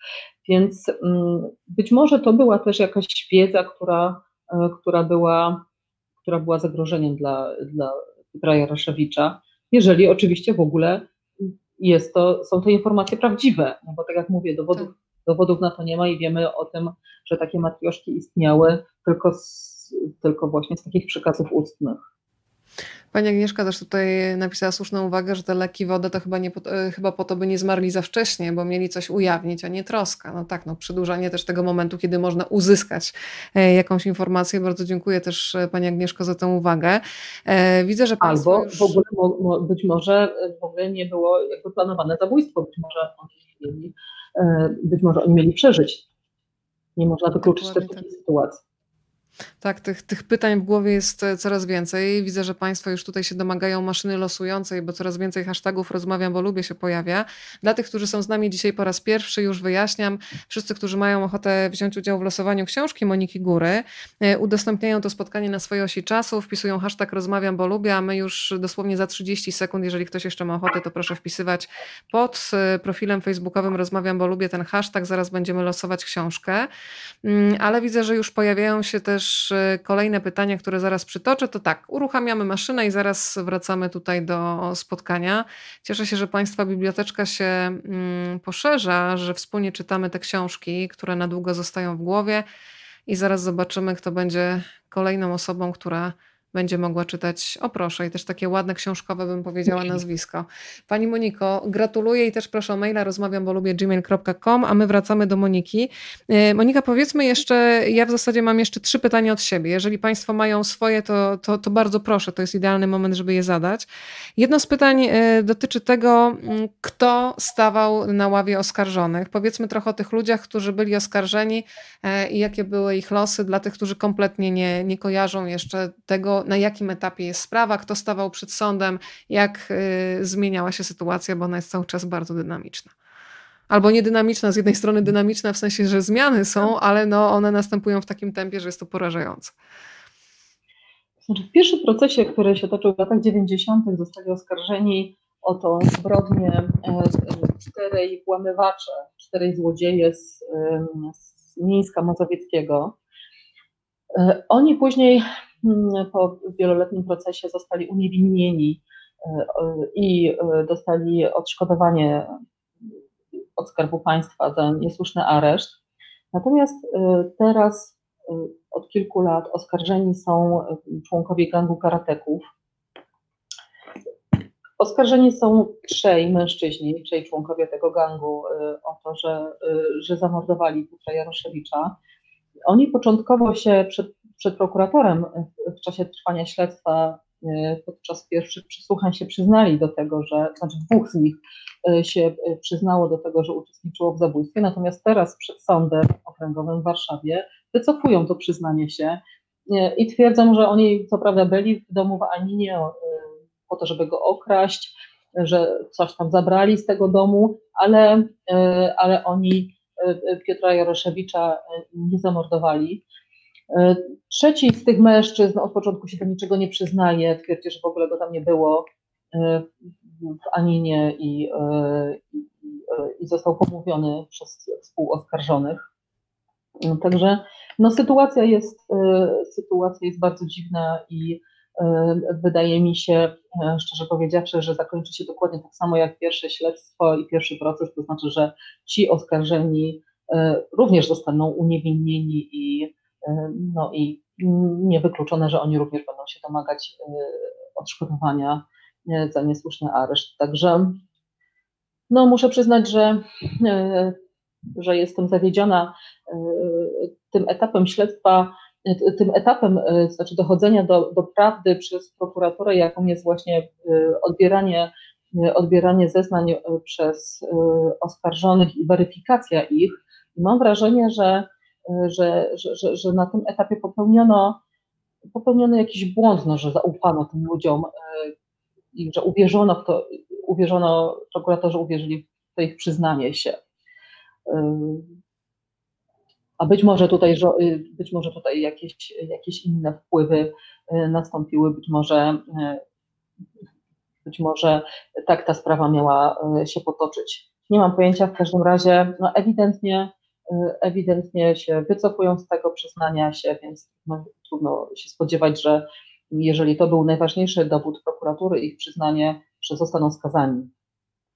Więc mm, być może to była też jakaś wiedza, która, która, była, która była zagrożeniem dla, dla Piotra Jaroszewicza, jeżeli oczywiście w ogóle jest to, są to informacje prawdziwe, no bo tak jak mówię, dowodów, tak. dowodów na to nie ma i wiemy o tym, że takie matrioszki istniały tylko z tylko właśnie z takich przekazów ustnych.
Pani Agnieszka też tutaj napisała słuszną uwagę, że te leki, wodę to chyba, nie po, e, chyba po to, by nie zmarli za wcześnie, bo mieli coś ujawnić, a nie troska. No tak, no przedłużanie też tego momentu, kiedy można uzyskać e, jakąś informację. Bardzo dziękuję też e, Pani Agnieszko za tę uwagę. Widzę, że Państwo
Albo już... w ogóle być może w ogóle nie było jakby planowane zabójstwo, być może oni mieli, być może oni mieli przeżyć. Nie można wykluczyć też takiej tak. sytuacji.
Tak, tych, tych pytań w głowie jest e, coraz więcej. Widzę, że Państwo już tutaj się domagają maszyny losującej, bo coraz więcej hashtagów rozmawiam, bo lubię się pojawia. Dla tych, którzy są z nami dzisiaj po raz pierwszy, już wyjaśniam. Wszyscy, którzy mają ochotę wziąć udział w losowaniu książki Moniki Góry, e, udostępniają to spotkanie na swojej osi czasu, wpisują hashtag rozmawiam, bo lubię, a my już dosłownie za 30 sekund, jeżeli ktoś jeszcze ma ochotę, to proszę wpisywać pod e, profilem facebookowym rozmawiam, bo lubię ten hashtag. Zaraz będziemy losować książkę. Mm, ale widzę, że już pojawiają się też też y, kolejne pytania, które zaraz przytoczę, to tak, uruchamiamy maszynę i zaraz wracamy tutaj do spotkania. Cieszę się, że Państwa biblioteczka się mm, poszerza, że wspólnie czytamy te książki, które na długo zostają w głowie i zaraz zobaczymy, kto będzie kolejną osobą, która będzie mogła czytać, o proszę, i też takie ładne książkowe bym powiedziała nazwisko. Pani Moniko, gratuluję i też proszę o maila, rozmawiam, bo lubię gmail.com, a my wracamy do Moniki. E, Monika, powiedzmy jeszcze, ja w zasadzie mam jeszcze trzy pytania od siebie. Jeżeli Państwo mają swoje, to, to, to bardzo proszę, to jest idealny moment, żeby je zadać. Jedno z pytań e, dotyczy tego, mm, kto stawał na ławie oskarżonych. Powiedzmy trochę o tych ludziach, którzy byli oskarżeni e, i jakie były ich losy dla tych, którzy kompletnie nie, nie kojarzą jeszcze tego, na jakim etapie jest sprawa, kto stawał przed sądem, jak y, zmieniała się sytuacja, bo ona jest cały czas bardzo dynamiczna. Albo niedynamiczna, z jednej strony dynamiczna w sensie, że zmiany są, ale no one następują w takim tempie, że jest to porażające.
Znaczy w pierwszym procesie, który się toczył w latach 90., zostali oskarżeni o tą zbrodnię e, czterej włamywacze, czterej złodzieje z, z Mińska Mazowieckiego. E, oni później po wieloletnim procesie zostali uniewinnieni e, i e, dostali odszkodowanie od Skarbu Państwa za niesłuszny areszt. Natomiast e, teraz od kilku lat oskarżeni są członkowie gangu karateków. Oskarżeni są trzej mężczyźni, trzej członkowie tego gangu o to, że, że zamordowali Piotra Jaroszewicza. Oni początkowo się przed przed prokuratorem w czasie trwania śledztwa e, podczas pierwszych przesłuchań się przyznali do tego, że, znaczy dwóch z nich e, się e, przyznało do tego, że uczestniczyło w zabójstwie, natomiast teraz przed sądem okręgowym w Warszawie wycofują to przyznanie się i twierdzą, że oni co prawda byli w domu w Aninie po to, żeby go okraść, że coś tam zabrali z tego domu, ale, ale oni Piotra Jaroszewicza nie zamordowali. E, trzeci z tych mężczyzn od początku się do niczego nie przyznaje, twierdzi, że w ogóle go tam nie było e, w Aninie i, e, i, i został pomówiony przez współoskarżonych. Także no, sytuacja, jest, sytuacja jest bardzo dziwna i wydaje mi się, szczerze powiedziawszy, że zakończy się dokładnie tak samo jak pierwsze śledztwo i pierwszy proces, to znaczy, że ci oskarżeni również zostaną uniewinnieni i no i niewykluczone, że oni również będą się domagać y, odszkodowania y, za niesłuszny areszt. Także no, muszę przyznać, że, y, że jestem zawiedziona tym etapem śledztwa, tym etapem, znaczy dochodzenia do, do prawdy przez prokuraturę, jaką jest właśnie odbieranie, odbieranie zeznań przez oskarżonych i weryfikacja ich. I mam wrażenie, że że, że, że, na tym etapie popełniono, popełniono jakiś błąd, no, że zaufano tym ludziom e, i że uwierzono w to, uwierzono, prokuratorzy uwierzyli w to ich przyznanie się. E, a być może tutaj, e, być może tutaj jakieś, jakieś inne wpływy nastąpiły, być może, być może tak ta sprawa miała się potoczyć. Nie mam pojęcia, w każdym razie no ewidentnie ewidentnie się wycofują z tego przyznania się, więc no, trudno się spodziewać, że jeżeli to był najważniejszy dowód prokuratury, ich przyznanie, że zostaną skazani.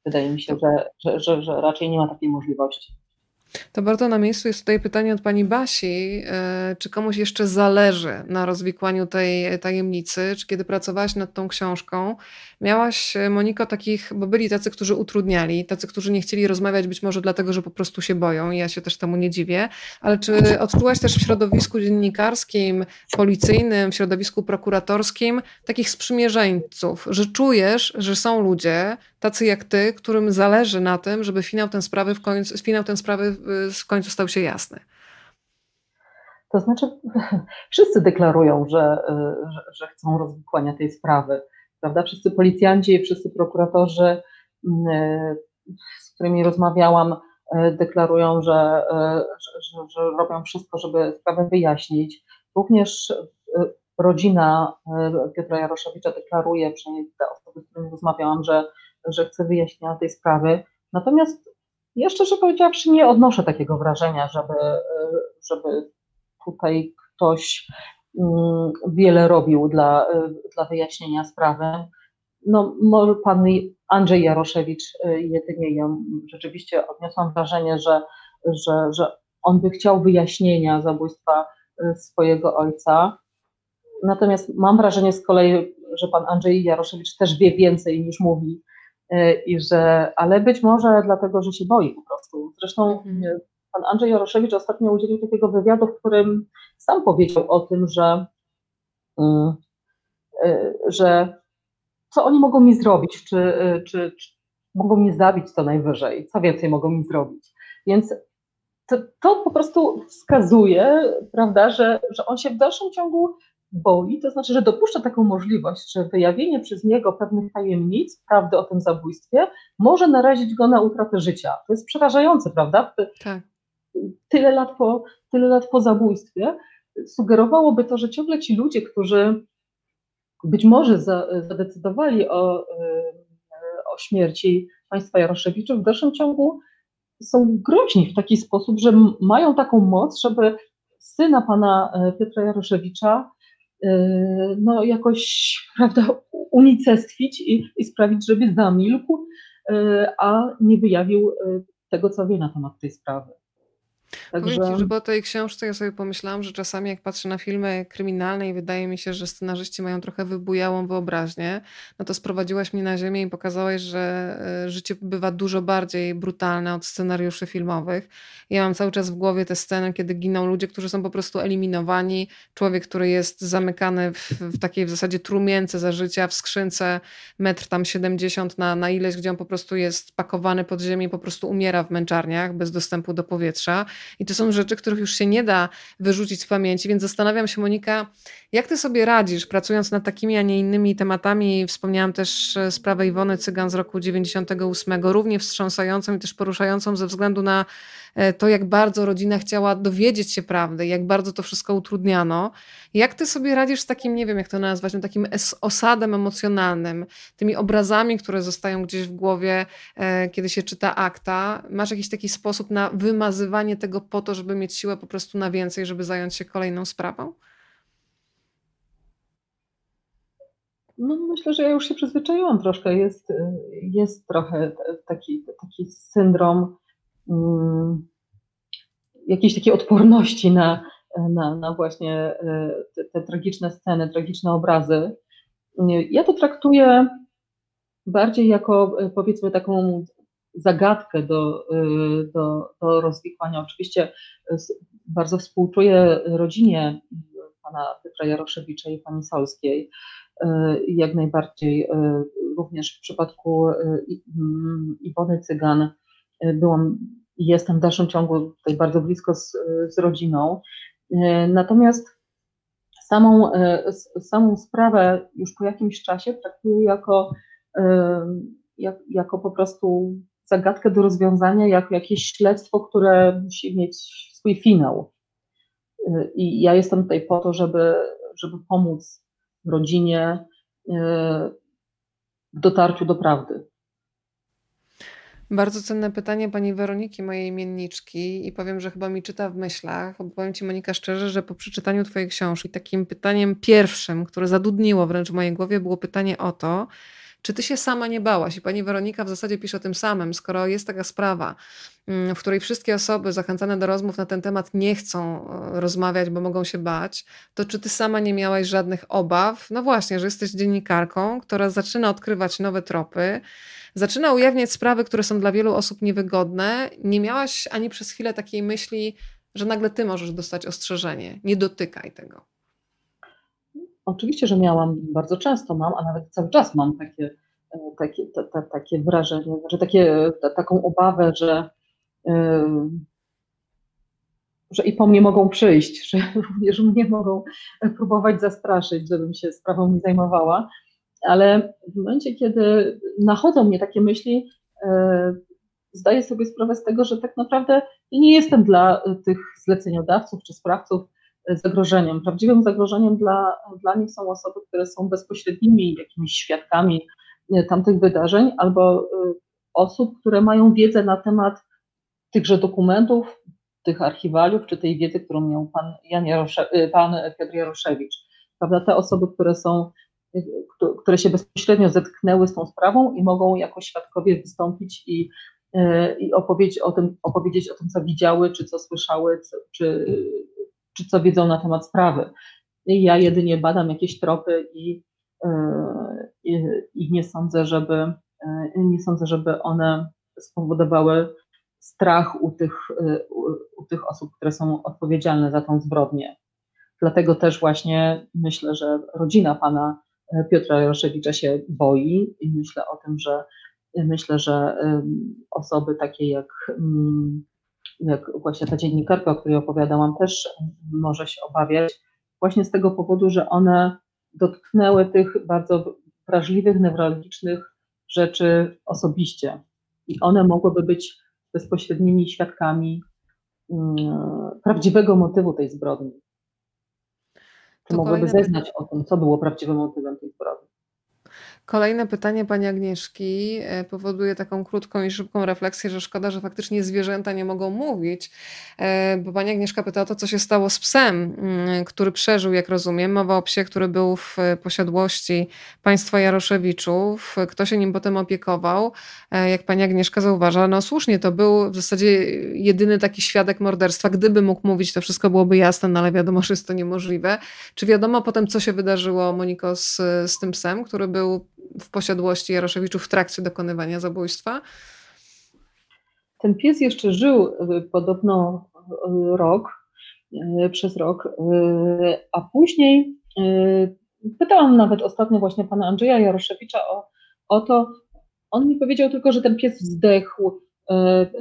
Wydaje mi się, że, że, że, że raczej nie ma takiej możliwości.
To bardzo na miejscu jest tutaj pytanie od pani Basi, e, czy komuś jeszcze zależy na rozwikłaniu tej tajemnicy? Czy kiedy pracowałaś nad tą książką, miałaś, e, Moniko, takich, bo byli tacy, którzy utrudniali, tacy, którzy nie chcieli rozmawiać, być może dlatego, że po prostu się boją, i ja się też temu nie dziwię, ale czy odczułaś też w środowisku dziennikarskim, policyjnym, w środowisku prokuratorskim takich sprzymierzeńców, że czujesz, że są ludzie, tacy jak ty, którym zależy na tym, żeby finał ten sprawy w końcu, finał ten sprawy w końcu stał się jasny?
To znaczy, (laughs) wszyscy deklarują, że, że, że chcą rozwikłania tej sprawy. Prawda? Wszyscy policjanci, wszyscy prokuratorzy, mm, z którymi rozmawiałam, deklarują, że, że, że robią wszystko, żeby sprawę wyjaśnić. Również rodzina Piotra Jaroszewicza deklaruje, przynajmniej te osoby, z którymi rozmawiałam, że, że chce wyjaśnienia tej sprawy. Natomiast ja szczerze powiedziawszy nie odnoszę takiego wrażenia, żeby, żeby tutaj ktoś mm, wiele robił dla, dla wyjaśnienia sprawy. No, może pan Andrzej Jaroszewicz jedynie ja rzeczywiście odniosłam wrażenie, że, że, że on by chciał wyjaśnienia zabójstwa swojego ojca. Natomiast mam wrażenie z kolei, że pan Andrzej Jaroszewicz też wie więcej niż mówi i że, ale być może dlatego, że się boi po prostu. Zresztą mhm. E, pan Andrzej Jaroszewicz ostatnio udzielił takiego wywiadu, w którym sam powiedział o tym, że, e, że co oni mogą mi zrobić, czy, czy, czy mogą mnie zabić co najwyżej, co więcej mogą mi zrobić. Więc to, to po prostu wskazuje, prawda, że, że on się w dalszym ciągu boi, to znaczy, że dopuszcza taką możliwość, że wyjawienie przez niego pewnych tajemnic, prawdy o tym zabójstwie, może narazić go na utratę życia. To jest przerażające, prawda? Tak. Tyle, lat po, tyle lat po zabójstwie sugerowałoby to, że ciągle ci ludzie, którzy być może za, zadecydowali o, o śmierci państwa Jaroszewiczów, w dalszym ciągu są groźni w taki sposób, że mają taką moc, żeby syna pana e, Piotra Jaroszewicza E, no, jakoś (laughs) prawda, unicestwić i, i sprawić, żeby zamilkł, e, a nie wyjawił e, tego, co wie na temat tej sprawy.
Także... Powiem ci, że po tej książce ja sobie pomyślałam, że czasami jak patrzę na filmy kryminalne i wydaje mi się, że scenarzyści mają trochę wybujałą wyobraźnię, no to sprowadziłaś mnie na ziemię i pokazałaś, że e, życie bywa dużo bardziej brutalne od scenariuszy filmowych. Ja mam cały czas w głowie te sceny, kiedy giną ludzie, którzy są po prostu eliminowani. Człowiek, który jest zamykany w, w takiej w zasadzie trumience za życia, w skrzynce metr tam 70 na, na ileś, gdzie on po prostu jest pakowany pod ziemię i po prostu umiera w męczarniach bez dostępu do powietrza. I to są rzeczy, których już się nie da wyrzucić z pamięci, więc zastanawiam się, Monika, jak ty sobie radzisz, pracując nad takimi, a nie innymi tematami? Wspomniałam też e, sprawę Iwony Cygan z roku 98, równie wstrząsającą i też poruszającą ze względu na to, jak bardzo rodzina chciała dowiedzieć się prawdy, jak bardzo to wszystko utrudniano. Jak ty sobie radzisz z takim, nie wiem jak to nazwać, no takim osadem emocjonalnym, tymi obrazami, które zostają gdzieś w głowie, e, kiedy się czyta akta? Masz jakiś taki sposób na wymazywanie tego po to, żeby mieć siłę po prostu na więcej, żeby zająć się kolejną sprawą?
No myślę, że ja już się przyzwyczaiłam troszkę. Jest, jest trochę taki, taki syndrom jakiejś takiej odporności na, na, na właśnie e, te, te, tragiczne sceny, tragiczne obrazy. Ja to traktuję bardziej jako e, powiedzmy taką zagadkę do, e, do, do rozwikłania. Oczywiście bardzo współczuję rodzinie pana Piotra Jaroszewicza i pani Solskiej, jak najbardziej. Również w przypadku mm, Iwony Cygan byłam i jestem w dalszym ciągu tutaj bardzo blisko z, z rodziną. Natomiast samą, samą sprawę już po jakimś czasie traktuję jako, jak, jako po prostu zagadkę do rozwiązania, jako jakieś śledztwo, które musi mieć swój finał. I ja jestem tutaj po to, żeby, żeby pomóc rodzinie, e, w dotarciu do prawdy.
Bardzo cenne pytanie pani Weroniki, mojej imienniczki, i powiem, że chyba mi czyta w myślach. Bo powiem ci, Monika, szczerze, że po przeczytaniu twojej książki, takim pytaniem pierwszym, które zadudniło wręcz w mojej głowie, było pytanie o to, Czy ty się sama nie bałaś? I pani Weronika w zasadzie pisze o tym samym, skoro jest taka sprawa, mm, w której wszystkie osoby zachęcane do rozmów na ten temat nie chcą e, rozmawiać, bo mogą się bać, to czy ty sama nie miałaś żadnych obaw? No właśnie, że jesteś dziennikarką, która zaczyna odkrywać nowe tropy, zaczyna ujawniać sprawy, które są dla wielu osób niewygodne. Nie miałaś ani przez chwilę takiej myśli, że nagle ty możesz dostać ostrzeżenie. Nie dotykaj tego.
Oczywiście, że miałam, bardzo często mam, a nawet cały czas mam takie, e, takie, te, te, takie wrażenie, że takie, te, taką obawę, że, yy, że i po mnie mogą przyjść, (laughs) że również mnie mogą próbować zastraszyć, żebym się sprawą nie zajmowała. Ale w momencie, kiedy nachodzą mnie takie myśli, yy, zdaję sobie sprawę z tego, że tak naprawdę nie jestem dla tych zleceniodawców czy sprawców zagrożeniem. Prawdziwym zagrożeniem dla, dla nich są osoby, które są bezpośrednimi jakimiś świadkami e, tamtych wydarzeń, albo e, osób, które mają wiedzę na temat tychże dokumentów, tych archiwaliów, czy tej wiedzy, którą miał pan, Jan Jarosze, e, pan Piotr Jaroszewicz. Prawda? Te osoby, które są, które się bezpośrednio zetknęły z tą sprawą i mogą jako świadkowie wystąpić i, i opowiedzieć, o tym, opowiedzieć o tym, co widziały, czy co słyszały, czy czy co wiedzą na temat sprawy. Ja jedynie badam jakieś tropy i, e, i, i nie sądzę, żeby e, nie sądzę, żeby one spowodowały strach u tych, e, u, u tych osób, które są odpowiedzialne za tą zbrodnię. Dlatego też właśnie myślę, że rodzina pana Piotra Jaroszewicza się boi i myślę o tym, że myślę, że osoby takie jak mm, jak właśnie ta dziennikarka, o której opowiadałam, też może się obawiać, właśnie z tego powodu, że one dotknęły tych bardzo wrażliwych, newralgicznych rzeczy osobiście. I one mogłyby być bezpośrednimi świadkami um, prawdziwego motywu tej zbrodni. Czy mogłyby zeznać o tym, co było prawdziwym motywem tej zbrodni.
Kolejne pytanie pani Agnieszki e, powoduje taką krótką i szybką refleksję, że szkoda, że faktycznie zwierzęta nie mogą mówić, e, bo pani Agnieszka pyta o to, co się stało z psem, mm, który przeżył, jak rozumiem. Mowa o psie, który był w posiadłości państwa Jaroszewiczów. Kto się nim potem opiekował? E, jak pani Agnieszka zauważa, no słusznie, to był w zasadzie jedyny taki świadek morderstwa. Gdyby mógł mówić, to wszystko byłoby jasne, no ale wiadomo, że jest to niemożliwe. Czy wiadomo potem, co się wydarzyło, Moniko, z, z tym psem, który był w posiadłości Jaroszewiczów w trakcie dokonywania zabójstwa?
Ten pies jeszcze żył y, podobno y, rok, y, przez rok, a później pytałam nawet ostatnio właśnie pana Andrzeja Jaroszewicza o, o to, on mi powiedział tylko, że ten pies zdechł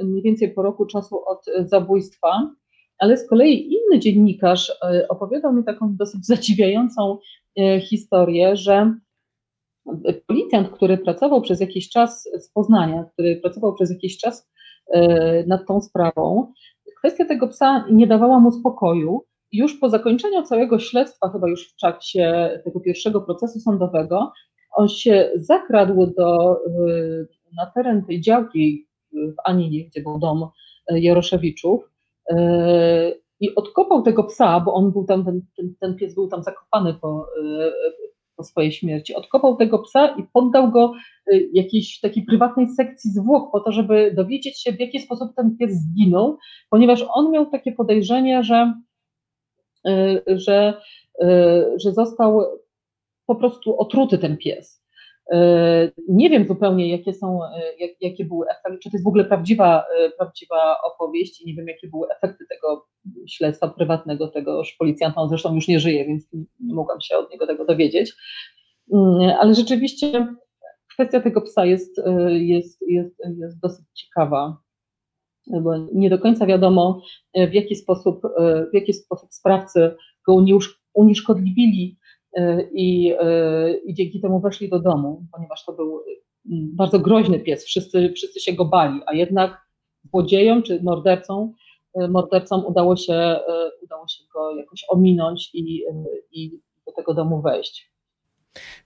mniej więcej po roku czasu od zabójstwa, ale z kolei inny dziennikarz opowiadał mi taką dosyć zadziwiającą historię, że policjant, który pracował przez jakiś czas z Poznania, który pracował przez jakiś czas e, nad tą sprawą, kwestia tego psa nie dawała mu spokoju. Już po zakończeniu całego śledztwa, chyba już w czasie tego pierwszego procesu sądowego, on się zakradł do, e, na teren tej działki w Aninie, gdzie był dom e, Jaroszewiczów i odkopał tego psa, bo on był tam, ten, ten, ten pies był tam zakopany po, po swojej śmierci. Odkopał tego psa i poddał go y, jakiejś takiej prywatnej sekcji zwłok po to, żeby dowiedzieć się, w jaki sposób ten pies zginął, ponieważ on miał takie podejrzenie, że, y, że, y, że został po prostu otruty ten pies. Nie wiem zupełnie, jakie są, jak, jakie były efekty, czy to jest w ogóle prawdziwa, prawdziwa opowieść i nie wiem, jakie były efekty tego śledztwa prywatnego tegoż policjanta. On zresztą już nie żyje, więc nie mogłam się od niego tego dowiedzieć. Mm, ale rzeczywiście kwestia tego psa jest, jest, jest, jest dosyć ciekawa, bo nie do końca wiadomo, w jaki sposób, w jaki sposób sprawcy go unieszkodliwili i, i dzięki temu weszli do domu, ponieważ to był mm, bardzo groźny pies, wszyscy, wszyscy się go bali, a jednak złodziejom czy mordercom, mordercom udało się, udało się go jakoś ominąć i, i do tego domu wejść.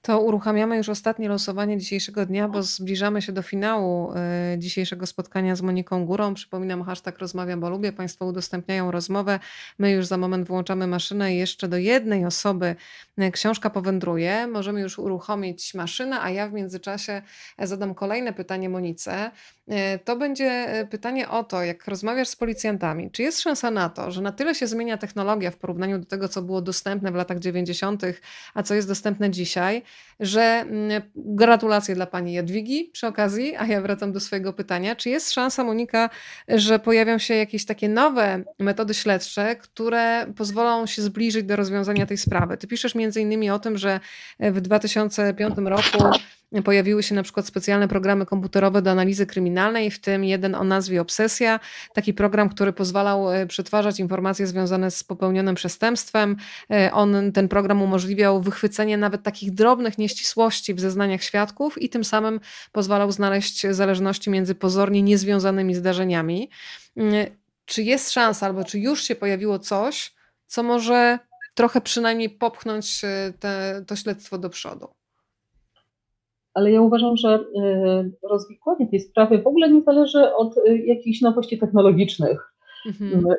To uruchamiamy już ostatnie losowanie dzisiejszego dnia, bo zbliżamy się do finału y, dzisiejszego spotkania z Moniką Górą. Przypominam, hashtag rozmawiam, bo lubię. Państwo udostępniają rozmowę. My już za moment włączamy maszynę i jeszcze do jednej osoby y, książka powędruje. Możemy już uruchomić maszynę, a ja w międzyczasie zadam kolejne pytanie Monice. Y, to będzie pytanie o to, jak rozmawiasz z policjantami, czy jest szansa na to, że na tyle się zmienia technologia w porównaniu do tego, co było dostępne w latach 90., a co jest dostępne dzisiaj, że mm, gratulacje dla pani Jadwigi przy okazji, a ja wracam do swojego pytania. Czy jest szansa, Monika, że pojawią się jakieś takie nowe metody śledcze, które pozwolą się zbliżyć do rozwiązania tej sprawy? Ty piszesz między innymi o tym, że w 2005 roku Pojawiły się na przykład specjalne programy komputerowe do analizy kryminalnej, w tym jeden o nazwie Obsesja, taki program, który pozwalał e, przetwarzać informacje związane z popełnionym przestępstwem. E, on, ten program umożliwiał wychwycenie nawet takich drobnych nieścisłości w zeznaniach świadków i tym samym pozwalał znaleźć zależności między pozornie niezwiązanymi zdarzeniami. Mm, czy jest szansa, albo czy już się pojawiło coś, co może trochę przynajmniej popchnąć e, te, to śledztwo do przodu?
Ale ja uważam, że e, rozwikłanie tej sprawy w ogóle nie zależy od e, jakichś nowości technologicznych. Mhm. E,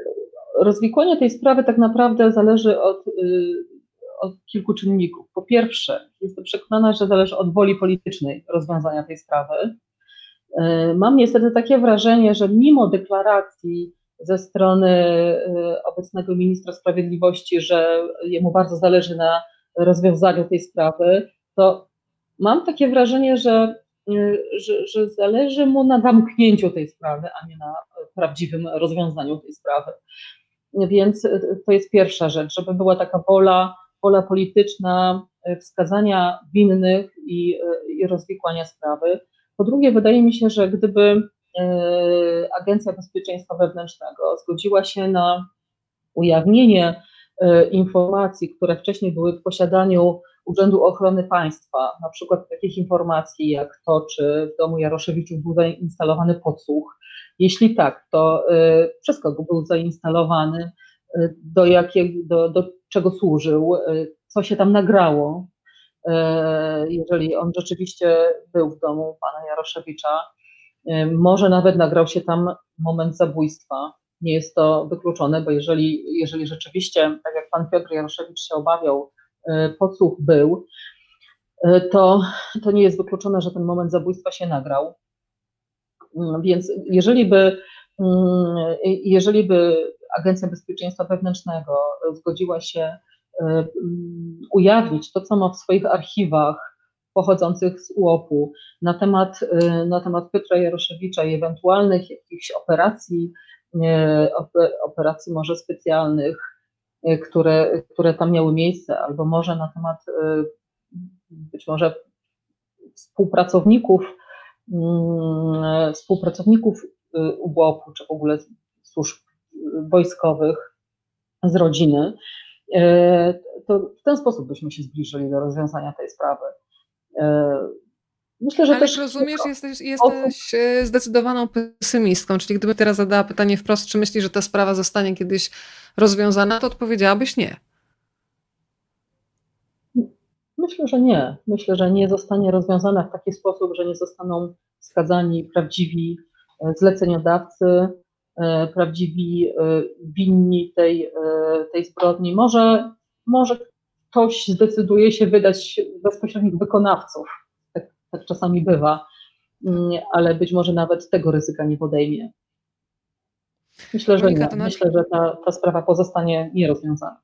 rozwikłanie tej sprawy tak naprawdę zależy od, od kilku czynników. Po pierwsze, jestem przekonana, że zależy od woli politycznej rozwiązania tej sprawy. Mam niestety takie wrażenie, że mimo deklaracji ze strony obecnego ministra sprawiedliwości, że jemu bardzo zależy na rozwiązaniu tej sprawy, to mam takie wrażenie, że, y, że, że zależy mu na zamknięciu tej sprawy, a nie na prawdziwym rozwiązaniu tej sprawy. Więc to jest pierwsza rzecz, żeby była taka wola, wola polityczna y, wskazania winnych i, i rozwikłania sprawy. Po drugie, wydaje mi się, że gdyby Agencja Bezpieczeństwa Wewnętrznego zgodziła się na ujawnienie informacji, które wcześniej były w posiadaniu Urzędu Ochrony Państwa, na przykład takich informacji jak to, czy w domu Jaroszewiczów był zainstalowany podsłuch. Jeśli tak, to y, przez kogo był zainstalowany, y, do, jakiego, do, do czego służył, y, co się tam nagrało, jeżeli on rzeczywiście był w domu pana Jaroszewicza. Może nawet nagrał się tam moment zabójstwa. Nie jest to wykluczone, bo jeżeli, jeżeli rzeczywiście, tak jak pan Piotr Jaroszewicz się obawiał, podsłuch był, e, to, to nie jest wykluczone, że ten moment zabójstwa się nagrał. Mm, więc jeżeli by, mm, jeżeli by Agencja Bezpieczeństwa Wewnętrznego zgodziła się e, mm, ujawnić to, co ma w swoich archiwach pochodzących z UOP-u na temat, na temat Piotra Jaroszewicza i ewentualnych jakichś operacji, operacji może specjalnych, które, które tam miały miejsce, albo może na temat y, być może współpracowników, mm, współpracowników y, UBOP-u, czy w ogóle służb wojskowych z rodziny, to w ten sposób byśmy się zbliżyli do rozwiązania tej sprawy.
Myślę, że Ale też. rozumiesz, jesteś, jesteś zdecydowaną pesymistką, czyli gdyby teraz zadała pytanie wprost, czy myślisz, że ta sprawa zostanie kiedyś rozwiązana, to odpowiedziałabyś nie.
Myślę, że nie. Myślę, że nie zostanie rozwiązana w taki sposób, że nie zostaną wskazani prawdziwi e, zleceniodawcy, e, prawdziwi e, winni tej, tej zbrodni. Może, może ktoś zdecyduje się wydać bezpośrednich wykonawców. Tak, czasami bywa, mm, ale być może nawet tego ryzyka nie podejmie. Myślę, że nie. Myślę, że ta, ta sprawa pozostanie nierozwiązana.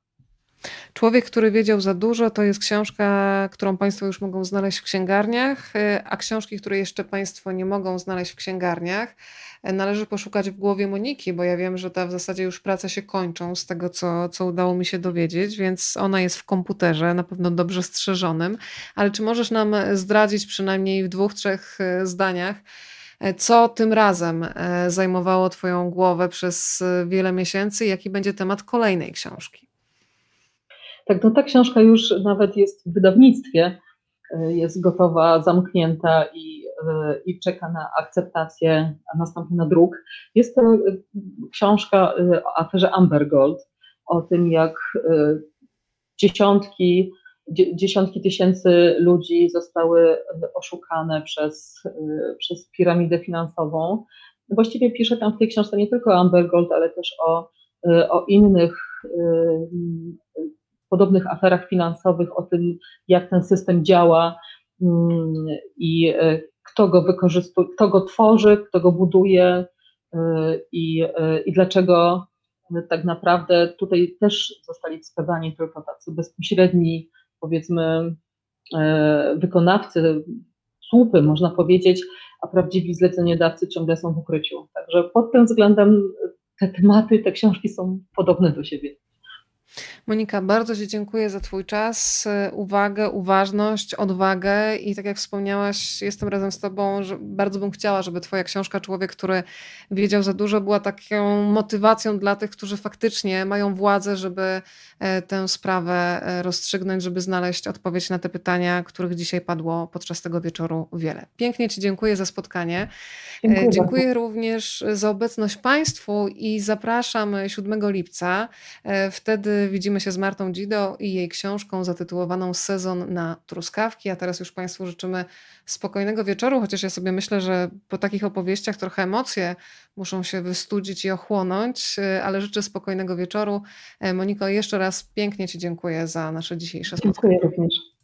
Człowiek, który wiedział za dużo, to jest książka, którą Państwo już mogą znaleźć w księgarniach, a książki, które jeszcze Państwo nie mogą znaleźć w księgarniach, należy poszukać w głowie Moniki, bo ja wiem, że ta w zasadzie już prace się kończą z tego, co, co udało mi się dowiedzieć, więc ona jest w komputerze, na pewno dobrze strzeżonym. Ale czy możesz nam zdradzić przynajmniej w dwóch, trzech y, zdaniach, co tym razem e, zajmowało Twoją głowę przez e, wiele miesięcy? Jaki będzie temat kolejnej książki?
Tak, no ta książka już nawet jest w wydawnictwie, e, jest gotowa, zamknięta i, i czeka na akceptację, a następnie na druk. Jest to książka o aferze Amber Gold, o tym jak dziesiątki dziesiątki tysięcy ludzi zostały oszukane przez, przez piramidę finansową. Właściwie piszę tam w tej książce nie tylko o Amber Gold, ale też o, o innych podobnych aferach finansowych, o tym, jak ten system działa mm, i kto go wykorzystuje, kto go tworzy, kto go buduje i, i dlaczego tak naprawdę tutaj też zostali wskazani tylko tacy bezpośredni, powiedzmy, e, wykonawcy, słupy, można powiedzieć, a prawdziwi zleceniodawcy ciągle są w ukryciu. Także pod tym względem te tematy, te książki są podobne do siebie.
Monika, bardzo Ci dziękuję za Twój czas, uwagę, uważność, odwagę i tak jak wspomniałaś, jestem razem z Tobą, że bardzo bym chciała, żeby Twoja książka Człowiek, który wiedział za dużo, była taką motywacją dla tych, którzy faktycznie mają władzę, żeby e, tę sprawę e, rozstrzygnąć, żeby znaleźć odpowiedź na te pytania, których dzisiaj padło podczas tego wieczoru wiele. Pięknie Ci dziękuję za spotkanie. E, dziękuję, dziękuję również za obecność Państwu i zapraszam 7 lipca. Wtedy widzimy się z Martą Dzido i jej książką zatytułowaną Sezon na truskawki. A teraz już Państwu życzymy spokojnego wieczoru, chociaż ja sobie myślę, że po takich opowieściach trochę emocje muszą się wystudzić i ochłonąć, ale życzę spokojnego wieczoru. Moniko, jeszcze raz pięknie Ci dziękuję za nasze dzisiejsze spotkanie.
Dziękuję również.